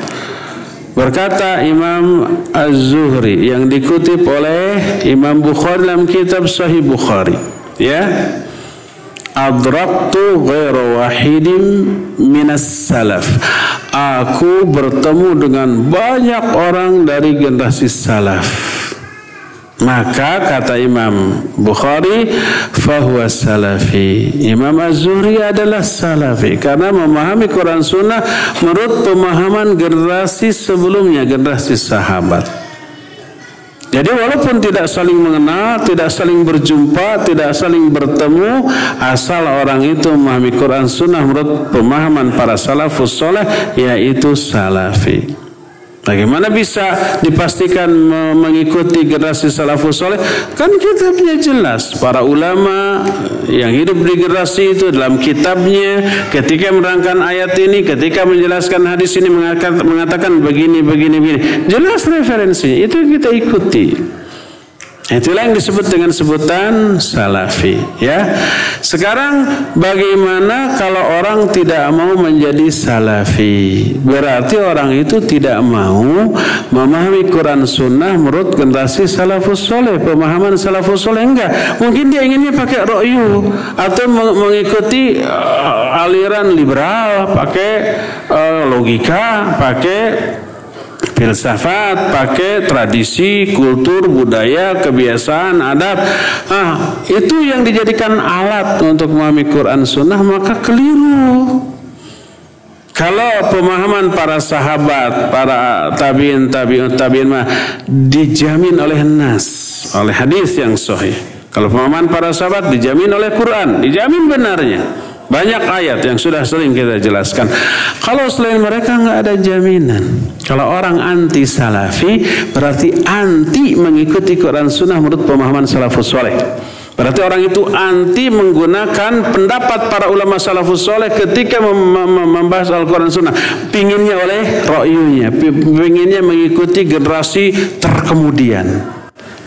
Berkata Imam Az-Zuhri yang dikutip oleh Imam Bukhari dalam kitab Sahih Bukhari, ya. Adraktu ghairu wahidin minas salaf. Aku bertemu dengan banyak orang dari generasi salaf maka kata Imam Bukhari fahuwa salafi. Imam Az-Zuhri adalah salafi karena memahami Quran Sunnah menurut pemahaman generasi sebelumnya, generasi sahabat. Jadi walaupun tidak saling mengenal, tidak saling berjumpa, tidak saling bertemu, asal orang itu memahami Quran Sunnah menurut pemahaman para salafus soleh, yaitu salafi. Bagaimana bisa dipastikan mengikuti generasi salafus soleh? Kan kitabnya jelas. Para ulama yang hidup di generasi itu dalam kitabnya ketika menerangkan ayat ini, ketika menjelaskan hadis ini mengatakan begini, begini, begini. Jelas referensinya. Itu kita ikuti. Itulah yang disebut dengan sebutan salafi ya. Sekarang bagaimana kalau orang tidak mau menjadi salafi? Berarti orang itu tidak mau memahami Quran Sunnah menurut generasi salafus soleh, pemahaman salafus soleh enggak. Mungkin dia inginnya pakai ro'yu atau mengikuti uh, aliran liberal, pakai uh, logika, pakai filsafat, pakai tradisi, kultur, budaya, kebiasaan, adat. Ah, itu yang dijadikan alat untuk memahami Quran Sunnah maka keliru. Kalau pemahaman para sahabat, para tabiin, tabiin, tabiin mah dijamin oleh nas, oleh hadis yang sahih. Kalau pemahaman para sahabat dijamin oleh Quran, dijamin benarnya. Banyak ayat yang sudah sering kita jelaskan. Kalau selain mereka nggak ada jaminan. Kalau orang anti salafi berarti anti mengikuti Quran Sunnah menurut pemahaman salafus soleh. Berarti orang itu anti menggunakan pendapat para ulama salafus soleh ketika membahas Al-Quran Sunnah. Pinginnya oleh ro'yunya. Pinginnya mengikuti generasi terkemudian.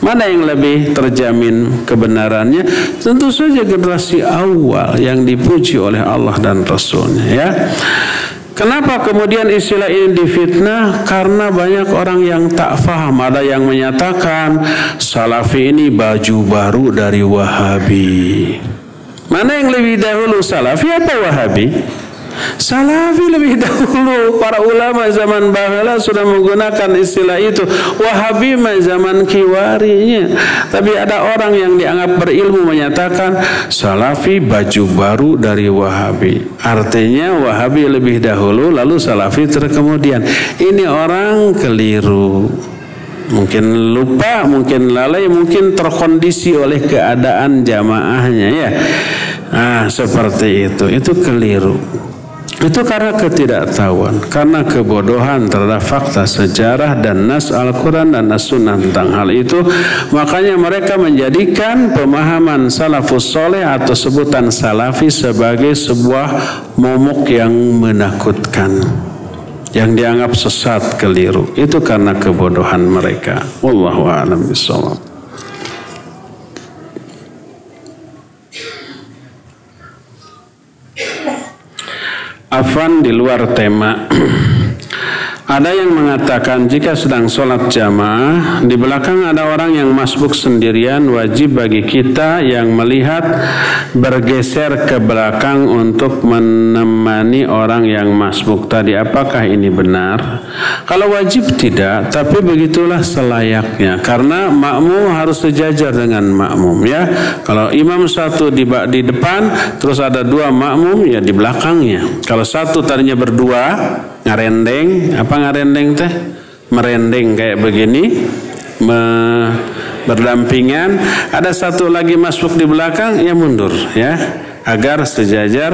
Mana yang lebih terjamin kebenarannya? Tentu saja generasi awal yang dipuji oleh Allah dan Rasulnya ya. Kenapa kemudian istilah ini difitnah? Karena banyak orang yang tak faham. Ada yang menyatakan salafi ini baju baru dari wahabi. Mana yang lebih dahulu salafi atau wahabi? Salafi lebih [laughs] dahulu para ulama zaman bahala sudah menggunakan istilah itu. Wahabi zaman kiwarinya. Tapi ada orang yang dianggap berilmu menyatakan Salafi baju baru dari Wahabi. Artinya Wahabi lebih dahulu lalu Salafi terkemudian. Ini orang keliru. Mungkin lupa, mungkin lalai, mungkin terkondisi oleh keadaan jamaahnya ya. Ah, seperti itu. Itu keliru. Itu karena ketidaktahuan, karena kebodohan terhadap fakta sejarah dan nas Al-Quran dan nas sunnah tentang hal itu. Makanya mereka menjadikan pemahaman salafus soleh atau sebutan salafi sebagai sebuah momok yang menakutkan. Yang dianggap sesat keliru. Itu karena kebodohan mereka. Wallahu a'lam bishawab. Afan di luar tema [clears throat] Ada yang mengatakan jika sedang sholat jamaah di belakang ada orang yang masbuk sendirian wajib bagi kita yang melihat bergeser ke belakang untuk menemani orang yang masbuk tadi. Apakah ini benar? Kalau wajib tidak, tapi begitulah selayaknya karena makmum harus sejajar dengan makmum ya. Kalau imam satu di, depan terus ada dua makmum ya di belakangnya. Kalau satu tadinya berdua ngarendeng apa ngarendeng teh? Merendeng kayak begini me, berdampingan. Ada satu lagi masuk di belakang ya mundur ya. Agar sejajar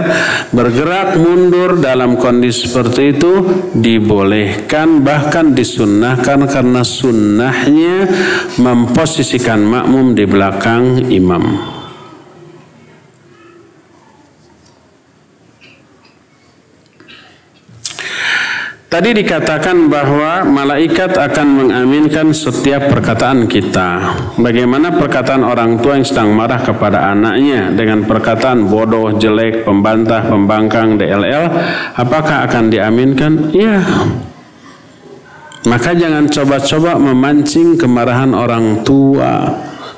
bergerak mundur dalam kondisi seperti itu dibolehkan bahkan disunnahkan karena sunnahnya memposisikan makmum di belakang imam. Tadi dikatakan bahwa malaikat akan mengaminkan setiap perkataan kita. Bagaimana perkataan orang tua yang sedang marah kepada anaknya dengan perkataan bodoh, jelek, pembantah, pembangkang, DLL, apakah akan diaminkan? Iya. Maka jangan coba-coba memancing kemarahan orang tua.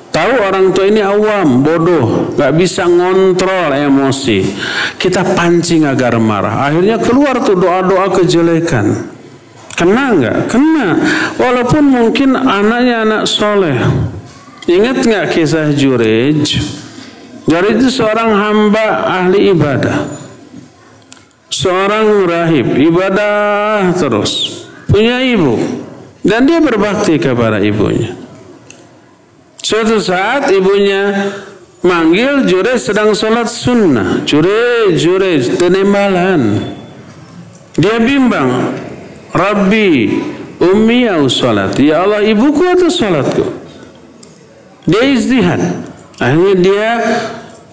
Tahu orang tua ini awam, bodoh, gak bisa ngontrol emosi. Kita pancing agar marah. Akhirnya keluar tuh doa-doa kejelekan. Kena nggak? Kena. Walaupun mungkin anaknya anak soleh. Ingat nggak kisah Jurej? Jurej itu seorang hamba ahli ibadah. Seorang rahib, ibadah terus. Punya ibu. Dan dia berbakti kepada ibunya. Suatu saat ibunya manggil Jurej sedang sholat sunnah. Jurej, Jurej, tenembalan. Dia bimbang. Rabbi, ummi au sholat. Ya Allah, ibuku atau sholatku? Dia istihad. Akhirnya dia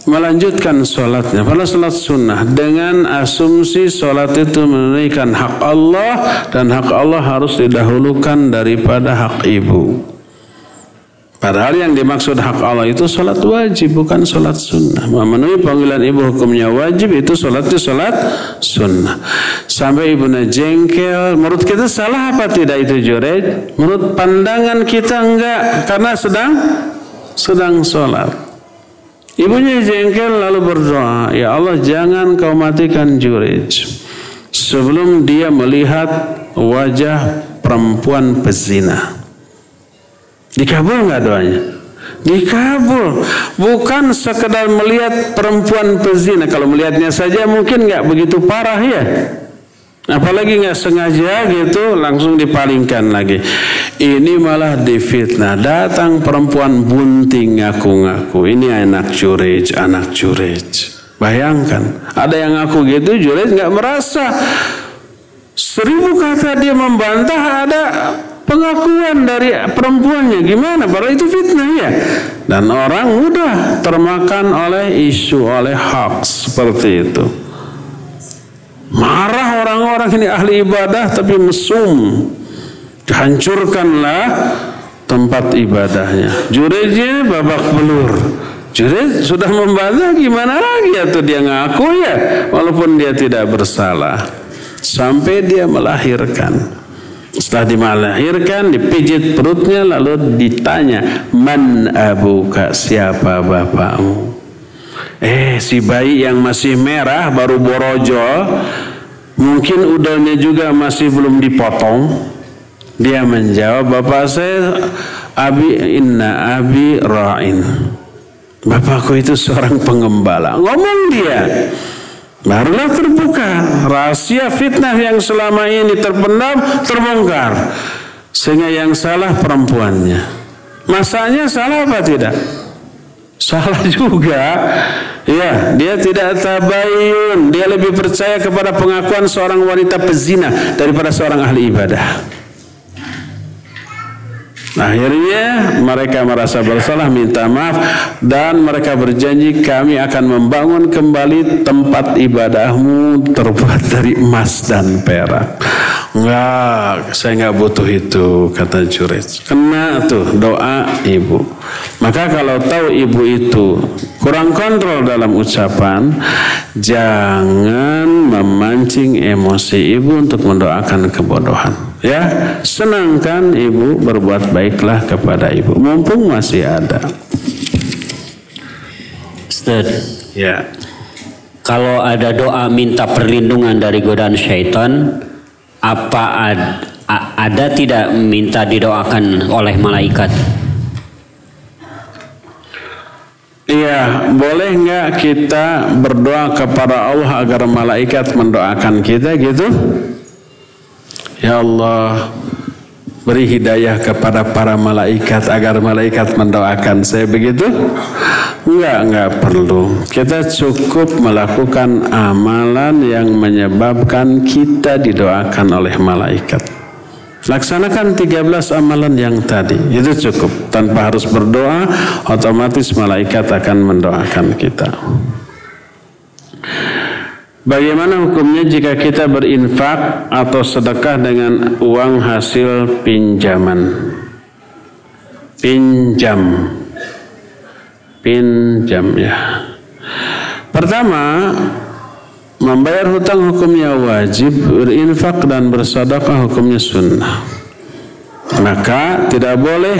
melanjutkan sholatnya. Pada sholat sunnah dengan asumsi sholat itu menunaikan hak Allah dan hak Allah harus didahulukan daripada hak ibu. Padahal yang dimaksud hak Allah itu sholat wajib bukan sholat sunnah. Memenuhi panggilan ibu hukumnya wajib itu sholat itu sholat sunnah. Sampai ibu jengkel. Menurut kita salah apa tidak itu jurej? Menurut pandangan kita enggak karena sedang sedang sholat. Ibunya jengkel lalu berdoa, Ya Allah jangan kau matikan jurej. Sebelum dia melihat wajah perempuan pezina. Dikabul nggak doanya? Dikabul. Bukan sekedar melihat perempuan pezina. Kalau melihatnya saja mungkin nggak begitu parah ya. Apalagi nggak sengaja gitu langsung dipalingkan lagi. Ini malah difitnah. Datang perempuan bunting ngaku-ngaku. Ini anak curej, anak curej. Bayangkan, ada yang ngaku gitu, jurej nggak merasa. Seribu kata dia membantah, ada pengakuan dari perempuannya. Gimana? Padahal itu fitnah ya. Dan orang mudah termakan oleh isu oleh hoax. Seperti itu. Marah orang-orang ini ahli ibadah tapi mesum. Hancurkanlah tempat ibadahnya. Jurejnya babak belur. Jurej sudah membantah gimana lagi? Atau dia ngaku ya. Walaupun dia tidak bersalah. Sampai dia melahirkan setelah dimalahirkan, dipijit perutnya, lalu ditanya, Man abuka, siapa bapakmu? Eh, si bayi yang masih merah, baru borojo, mungkin udahnya juga masih belum dipotong. Dia menjawab, Bapak saya, Abi inna abi ra'in. Bapakku itu seorang pengembala. Ngomong dia. Barulah terbuka rahasia fitnah yang selama ini terpendam terbongkar. Sehingga yang salah perempuannya. Masanya salah apa tidak? Salah [laughs] juga. Ya, dia tidak tabayun. Dia lebih percaya kepada pengakuan seorang wanita pezina daripada seorang ahli ibadah. Akhirnya mereka merasa bersalah minta maaf dan mereka berjanji kami akan membangun kembali tempat ibadahmu terbuat dari emas dan perak. Enggak, saya enggak butuh itu kata Jurej. Kena tuh doa ibu. Maka kalau tahu ibu itu kurang kontrol dalam ucapan, jangan memancing emosi ibu untuk mendoakan kebodohan. Ya, senangkan ibu berbuat baiklah kepada ibu. Mumpung masih ada. Ustaz. Ya. Kalau ada doa minta perlindungan dari godaan syaitan, apa ad, ada tidak minta didoakan oleh malaikat? Iya, boleh nggak kita berdoa kepada Allah agar malaikat mendoakan kita gitu? Ya Allah beri hidayah kepada para malaikat agar malaikat mendoakan. Saya begitu? Enggak enggak perlu. Kita cukup melakukan amalan yang menyebabkan kita didoakan oleh malaikat. Laksanakan 13 amalan yang tadi. Itu cukup. Tanpa harus berdoa otomatis malaikat akan mendoakan kita Bagaimana hukumnya jika kita berinfak atau sedekah dengan uang hasil pinjaman? Pinjam. Pinjam ya. Pertama, membayar hutang hukumnya wajib, berinfak dan bersedekah hukumnya sunnah. Maka tidak boleh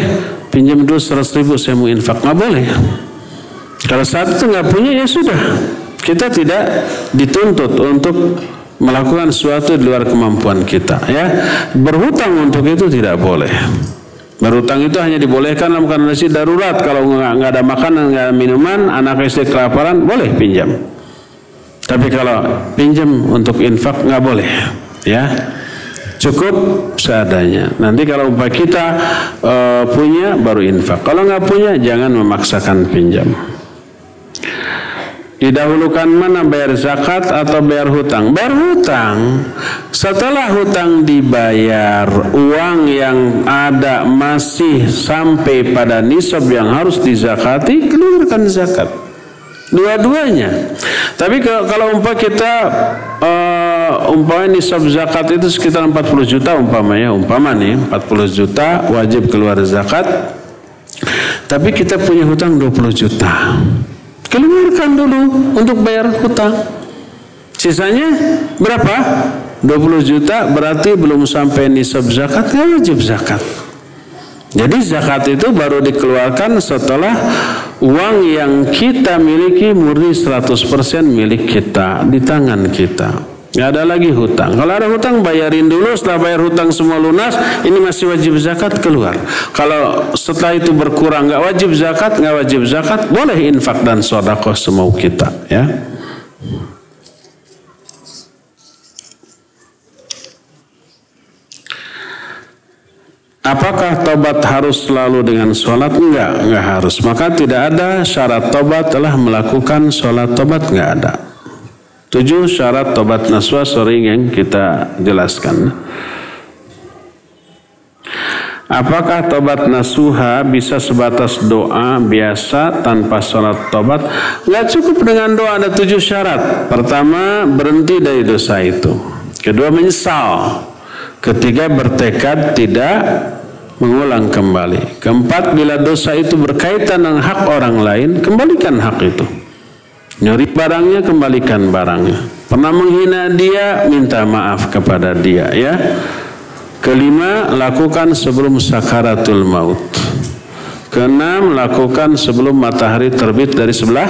pinjam dulu seratus ribu saya mau infak, nggak boleh. Kalau saat itu nggak punya ya sudah, kita tidak dituntut untuk melakukan sesuatu di luar kemampuan kita ya. Berhutang untuk itu tidak boleh. Berhutang itu hanya dibolehkan dalam kondisi darurat. Kalau nggak ada makanan nggak ada minuman anak istri kelaparan boleh pinjam. Tapi kalau pinjam untuk infak nggak boleh ya. Cukup seadanya. Nanti kalau upah kita uh, punya baru infak. Kalau nggak punya jangan memaksakan pinjam Didahulukan mana bayar zakat atau bayar hutang? Bayar hutang. Setelah hutang dibayar, uang yang ada masih sampai pada nisab yang harus dizakati, keluarkan zakat. Dua-duanya. Tapi kalau umpah kita uh, umpamanya nisab zakat itu sekitar 40 juta umpamanya, umpama nih 40 juta wajib keluar zakat Tapi kita punya hutang 20 juta. Keluarkan dulu untuk bayar hutang. Sisanya berapa? 20 juta berarti belum sampai nisab zakat, nggak wajib zakat. Jadi zakat itu baru dikeluarkan setelah uang yang kita miliki murni 100% milik kita di tangan kita. Gak ada lagi hutang. Kalau ada hutang bayarin dulu. Setelah bayar hutang semua lunas, ini masih wajib zakat keluar. Kalau setelah itu berkurang nggak wajib zakat, nggak wajib zakat, boleh infak dan sodakoh semau kita. Ya. Apakah tobat harus selalu dengan sholat? Enggak, enggak harus. Maka tidak ada syarat tobat telah melakukan sholat tobat, enggak ada. Tujuh syarat tobat naswa sering yang kita jelaskan. Apakah tobat nasuha bisa sebatas doa biasa tanpa sholat tobat? Enggak cukup dengan doa ada tujuh syarat. Pertama berhenti dari dosa itu. Kedua menyesal. Ketiga bertekad tidak mengulang kembali. Keempat, bila dosa itu berkaitan dengan hak orang lain, kembalikan hak itu. Nyuri barangnya, kembalikan barangnya. Pernah menghina dia, minta maaf kepada dia ya. Kelima, lakukan sebelum sakaratul maut. Keenam, lakukan sebelum matahari terbit dari sebelah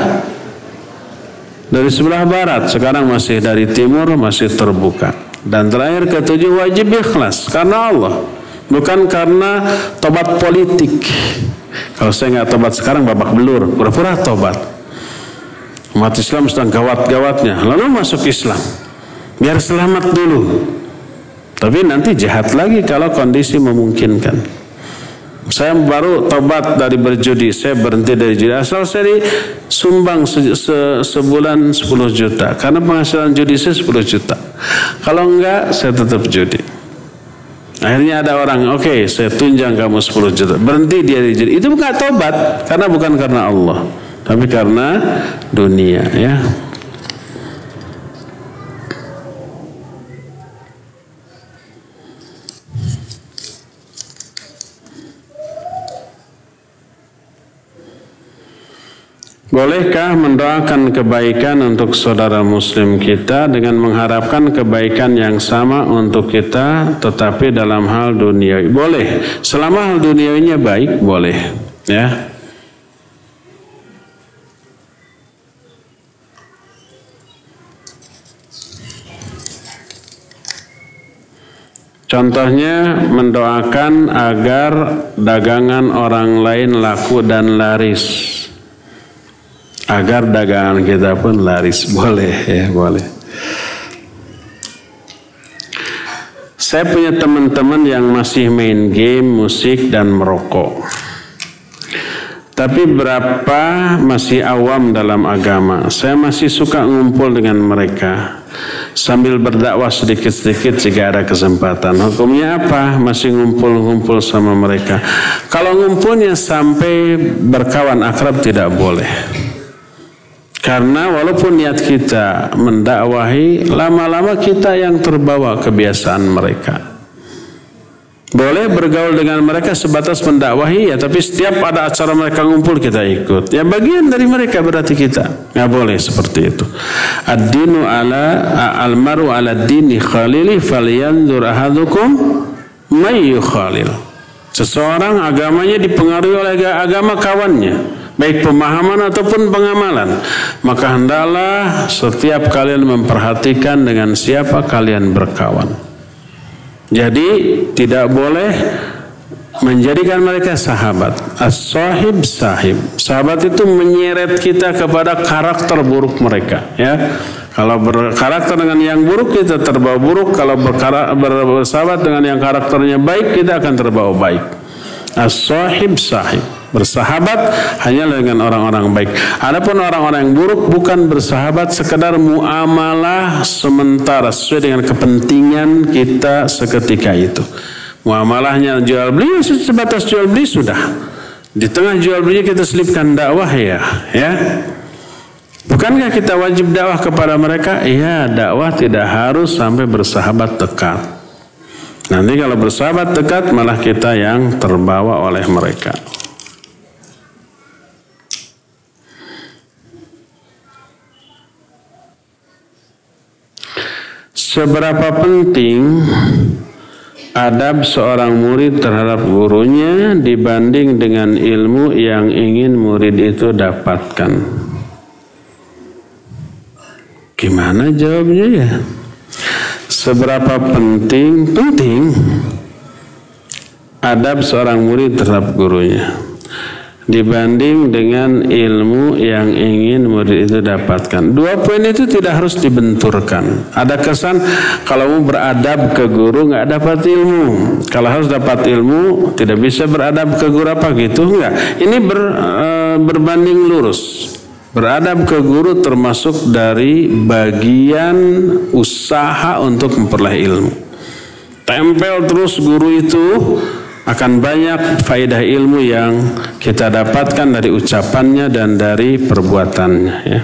dari sebelah barat. Sekarang masih dari timur, masih terbuka. Dan terakhir ketujuh wajib ikhlas karena Allah bukan karena tobat politik. Kalau saya nggak tobat sekarang babak belur, pura-pura tobat. Umat Islam sedang gawat-gawatnya, lalu masuk Islam. Biar selamat dulu. Tapi nanti jahat lagi kalau kondisi memungkinkan. Saya baru tobat dari berjudi, saya berhenti dari judi. Asal saya sumbang se se sebulan 10 juta. Karena penghasilan judi saya 10 juta. Kalau enggak, saya tetap judi. Akhirnya ada orang, oke okay, saya tunjang kamu 10 juta. Berhenti dia di judi. Itu bukan tobat, karena bukan karena Allah. Tapi karena dunia ya. Bolehkah mendoakan kebaikan untuk saudara muslim kita dengan mengharapkan kebaikan yang sama untuk kita tetapi dalam hal dunia? Boleh. Selama hal duniawinya baik, boleh. Ya. Contohnya mendoakan agar dagangan orang lain laku dan laris. Agar dagangan kita pun laris. [laughs] Boleh ya boleh. Saya punya teman-teman yang masih main game musik dan merokok. Tapi berapa masih awam dalam agama? Saya masih suka ngumpul dengan mereka sambil berdakwah sedikit-sedikit jika ada kesempatan. Hukumnya apa? Masih ngumpul-ngumpul sama mereka. Kalau ngumpulnya sampai berkawan akrab tidak boleh. Karena walaupun niat kita mendakwahi, lama-lama kita yang terbawa kebiasaan mereka. Boleh bergaul dengan mereka sebatas mendakwahi ya, tapi setiap ada acara mereka ngumpul kita ikut. Ya bagian dari mereka berarti kita. Nggak boleh seperti itu. Ad-dinu ala al-maru ala dini khalili falyanzur ahadukum may khalil. Seseorang agamanya dipengaruhi oleh agama kawannya baik pemahaman ataupun pengamalan, maka hendaklah setiap kalian memperhatikan dengan siapa kalian berkawan. Jadi tidak boleh menjadikan mereka sahabat. As-sahib sahib. Sahabat itu menyeret kita kepada karakter buruk mereka, ya. Kalau berkarakter dengan yang buruk kita terbawa buruk, kalau bersahabat dengan yang karakternya baik kita akan terbawa baik. As-sahib sahib. Bersahabat hanya dengan orang-orang baik. Adapun orang-orang yang buruk bukan bersahabat sekedar muamalah sementara sesuai dengan kepentingan kita seketika itu. Muamalahnya jual beli sebatas jual beli sudah. Di tengah jual belinya kita selipkan dakwah ya, ya. Bukankah kita wajib dakwah kepada mereka? Iya, dakwah tidak harus sampai bersahabat dekat. Nanti kalau bersahabat dekat malah kita yang terbawa oleh mereka. Seberapa penting adab seorang murid terhadap gurunya dibanding dengan ilmu yang ingin murid itu dapatkan? Gimana jawabnya ya? Seberapa penting? Penting adab seorang murid terhadap gurunya dibanding dengan ilmu yang ingin murid itu dapatkan. Dua poin itu tidak harus dibenturkan. Ada kesan kalau mau beradab ke guru nggak dapat ilmu. Kalau harus dapat ilmu tidak bisa beradab ke guru apa gitu enggak. Ini ber, e, berbanding lurus. Beradab ke guru termasuk dari bagian usaha untuk memperoleh ilmu. Tempel terus guru itu akan banyak faedah ilmu yang kita dapatkan dari ucapannya dan dari perbuatannya ya.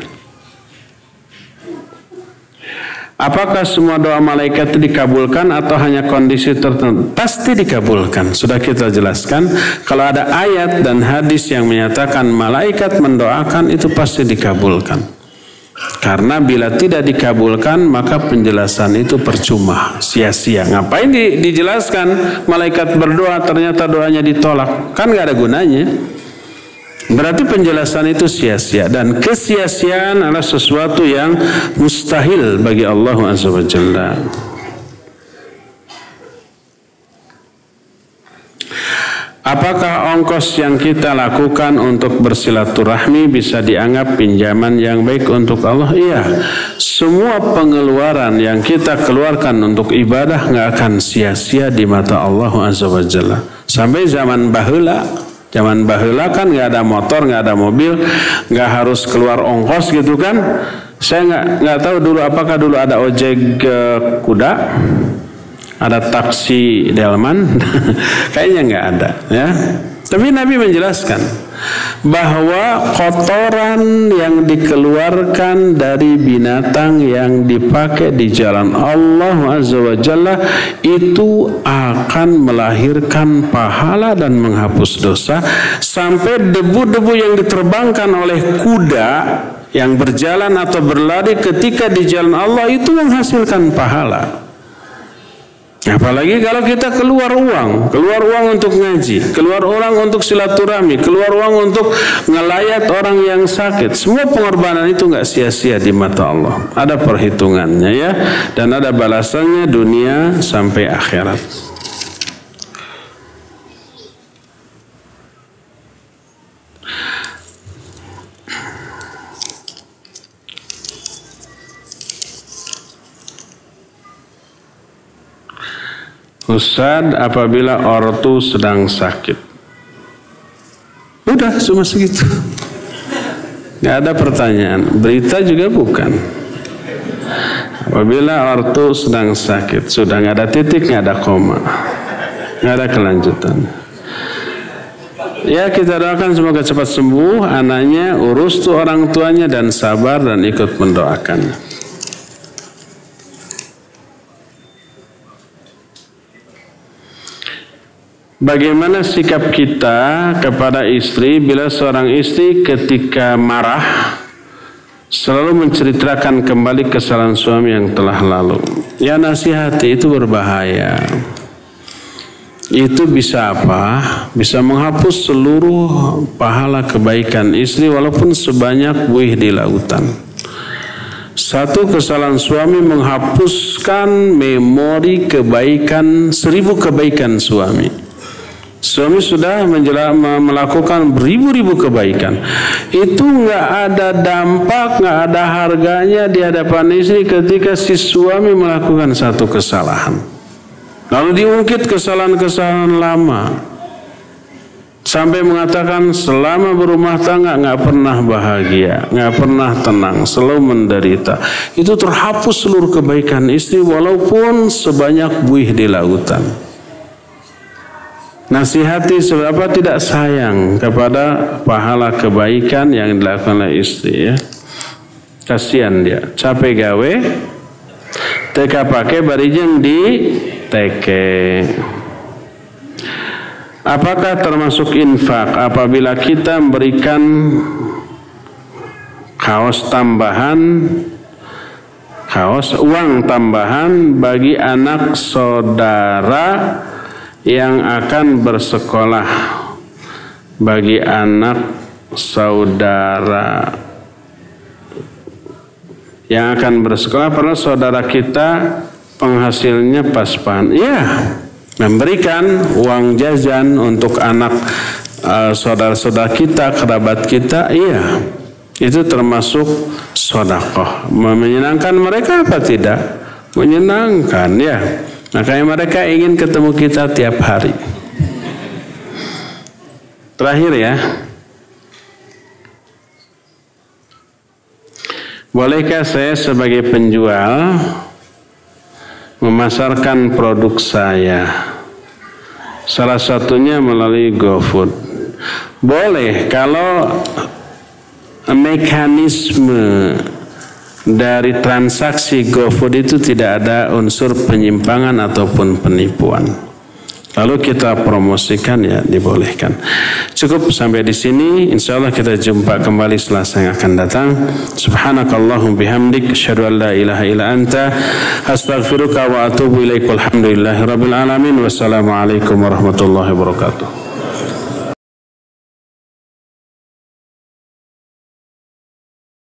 Apakah semua doa malaikat itu dikabulkan atau hanya kondisi tertentu? Pasti dikabulkan. Sudah kita jelaskan. Kalau ada ayat dan hadis yang menyatakan malaikat mendoakan itu pasti dikabulkan. Karena bila tidak dikabulkan maka penjelasan itu percuma, sia-sia. Ngapain di, dijelaskan malaikat berdoa ternyata doanya ditolak? Kan nggak ada gunanya. Berarti penjelasan itu sia-sia dan kesia-siaan adalah sesuatu yang mustahil bagi Allah Azza wa. Apakah ongkos yang kita lakukan untuk bersilaturahmi bisa dianggap pinjaman yang baik untuk Allah? Iya. Semua pengeluaran yang kita keluarkan untuk ibadah nggak akan sia-sia di mata Allah Azza wa Jalla. Sampai zaman bahula, zaman bahula kan nggak ada motor, nggak ada mobil, nggak harus keluar ongkos gitu kan? Saya nggak nggak tahu dulu apakah dulu ada ojek uh, kuda ada taksi delman [laughs] kayaknya nggak ada ya tapi Nabi menjelaskan bahwa kotoran yang dikeluarkan dari binatang yang dipakai di jalan Allah Azza wa Jalla itu akan melahirkan pahala dan menghapus dosa sampai debu-debu yang diterbangkan oleh kuda yang berjalan atau berlari ketika di jalan Allah itu menghasilkan pahala. Apalagi kalau kita keluar uang, keluar uang untuk ngaji, keluar uang untuk silaturahmi, keluar uang untuk ngelayat orang yang sakit. Semua pengorbanan itu nggak sia-sia di mata Allah. Ada perhitungannya ya, dan ada balasannya dunia sampai akhirat. Ustad apabila ortu sedang sakit. Udah cuma segitu. Gak ada pertanyaan. Berita juga bukan. Apabila ortu sedang sakit, sudah nggak ada titik, nggak ada koma, nggak ada kelanjutan. Ya kita doakan semoga cepat sembuh anaknya, urus tuh orang tuanya dan sabar dan ikut mendoakannya. Bagaimana sikap kita kepada istri bila seorang istri ketika marah selalu menceritakan kembali kesalahan suami yang telah lalu. Ya nasihati itu berbahaya. Itu bisa apa? Bisa menghapus seluruh pahala kebaikan istri walaupun sebanyak buih di lautan. Satu kesalahan suami menghapuskan memori kebaikan seribu kebaikan suami. Suami sudah melakukan beribu-ribu kebaikan. Itu nggak ada dampak, nggak ada harganya di hadapan istri ketika si suami melakukan satu kesalahan. Lalu diungkit kesalahan-kesalahan lama. Sampai mengatakan selama berumah tangga nggak pernah bahagia, nggak pernah tenang, selalu menderita. Itu terhapus seluruh kebaikan istri walaupun sebanyak buih di lautan. Nasihati seberapa tidak sayang kepada pahala kebaikan yang dilakukan oleh istri ya. Kasihan dia, capek gawe, teka pakai barijeng di teke. Apakah termasuk infak apabila kita memberikan kaos tambahan kaos uang tambahan bagi anak saudara yang akan bersekolah bagi anak saudara yang akan bersekolah pernah saudara kita penghasilnya pas-pasan iya memberikan uang jajan untuk anak uh, saudara-saudara kita kerabat kita iya itu termasuk sodakoh. Menyenangkan mereka apa tidak? Menyenangkan ya. Makanya mereka ingin ketemu kita tiap hari. Terakhir ya. Bolehkah saya sebagai penjual memasarkan produk saya? Salah satunya melalui GoFood. Boleh kalau mekanisme dari transaksi GoFood itu tidak ada unsur penyimpangan ataupun penipuan. Lalu kita promosikan ya dibolehkan. Cukup sampai di sini. Insya Allah kita jumpa kembali selasa yang akan datang. Subhanakallahum bihamdik. Asyhadu an la ilaha illa anta. Astaghfiruka wa atubu ilaik. Walhamdulillahi rabbil alamin. Wassalamualaikum warahmatullahi wabarakatuh.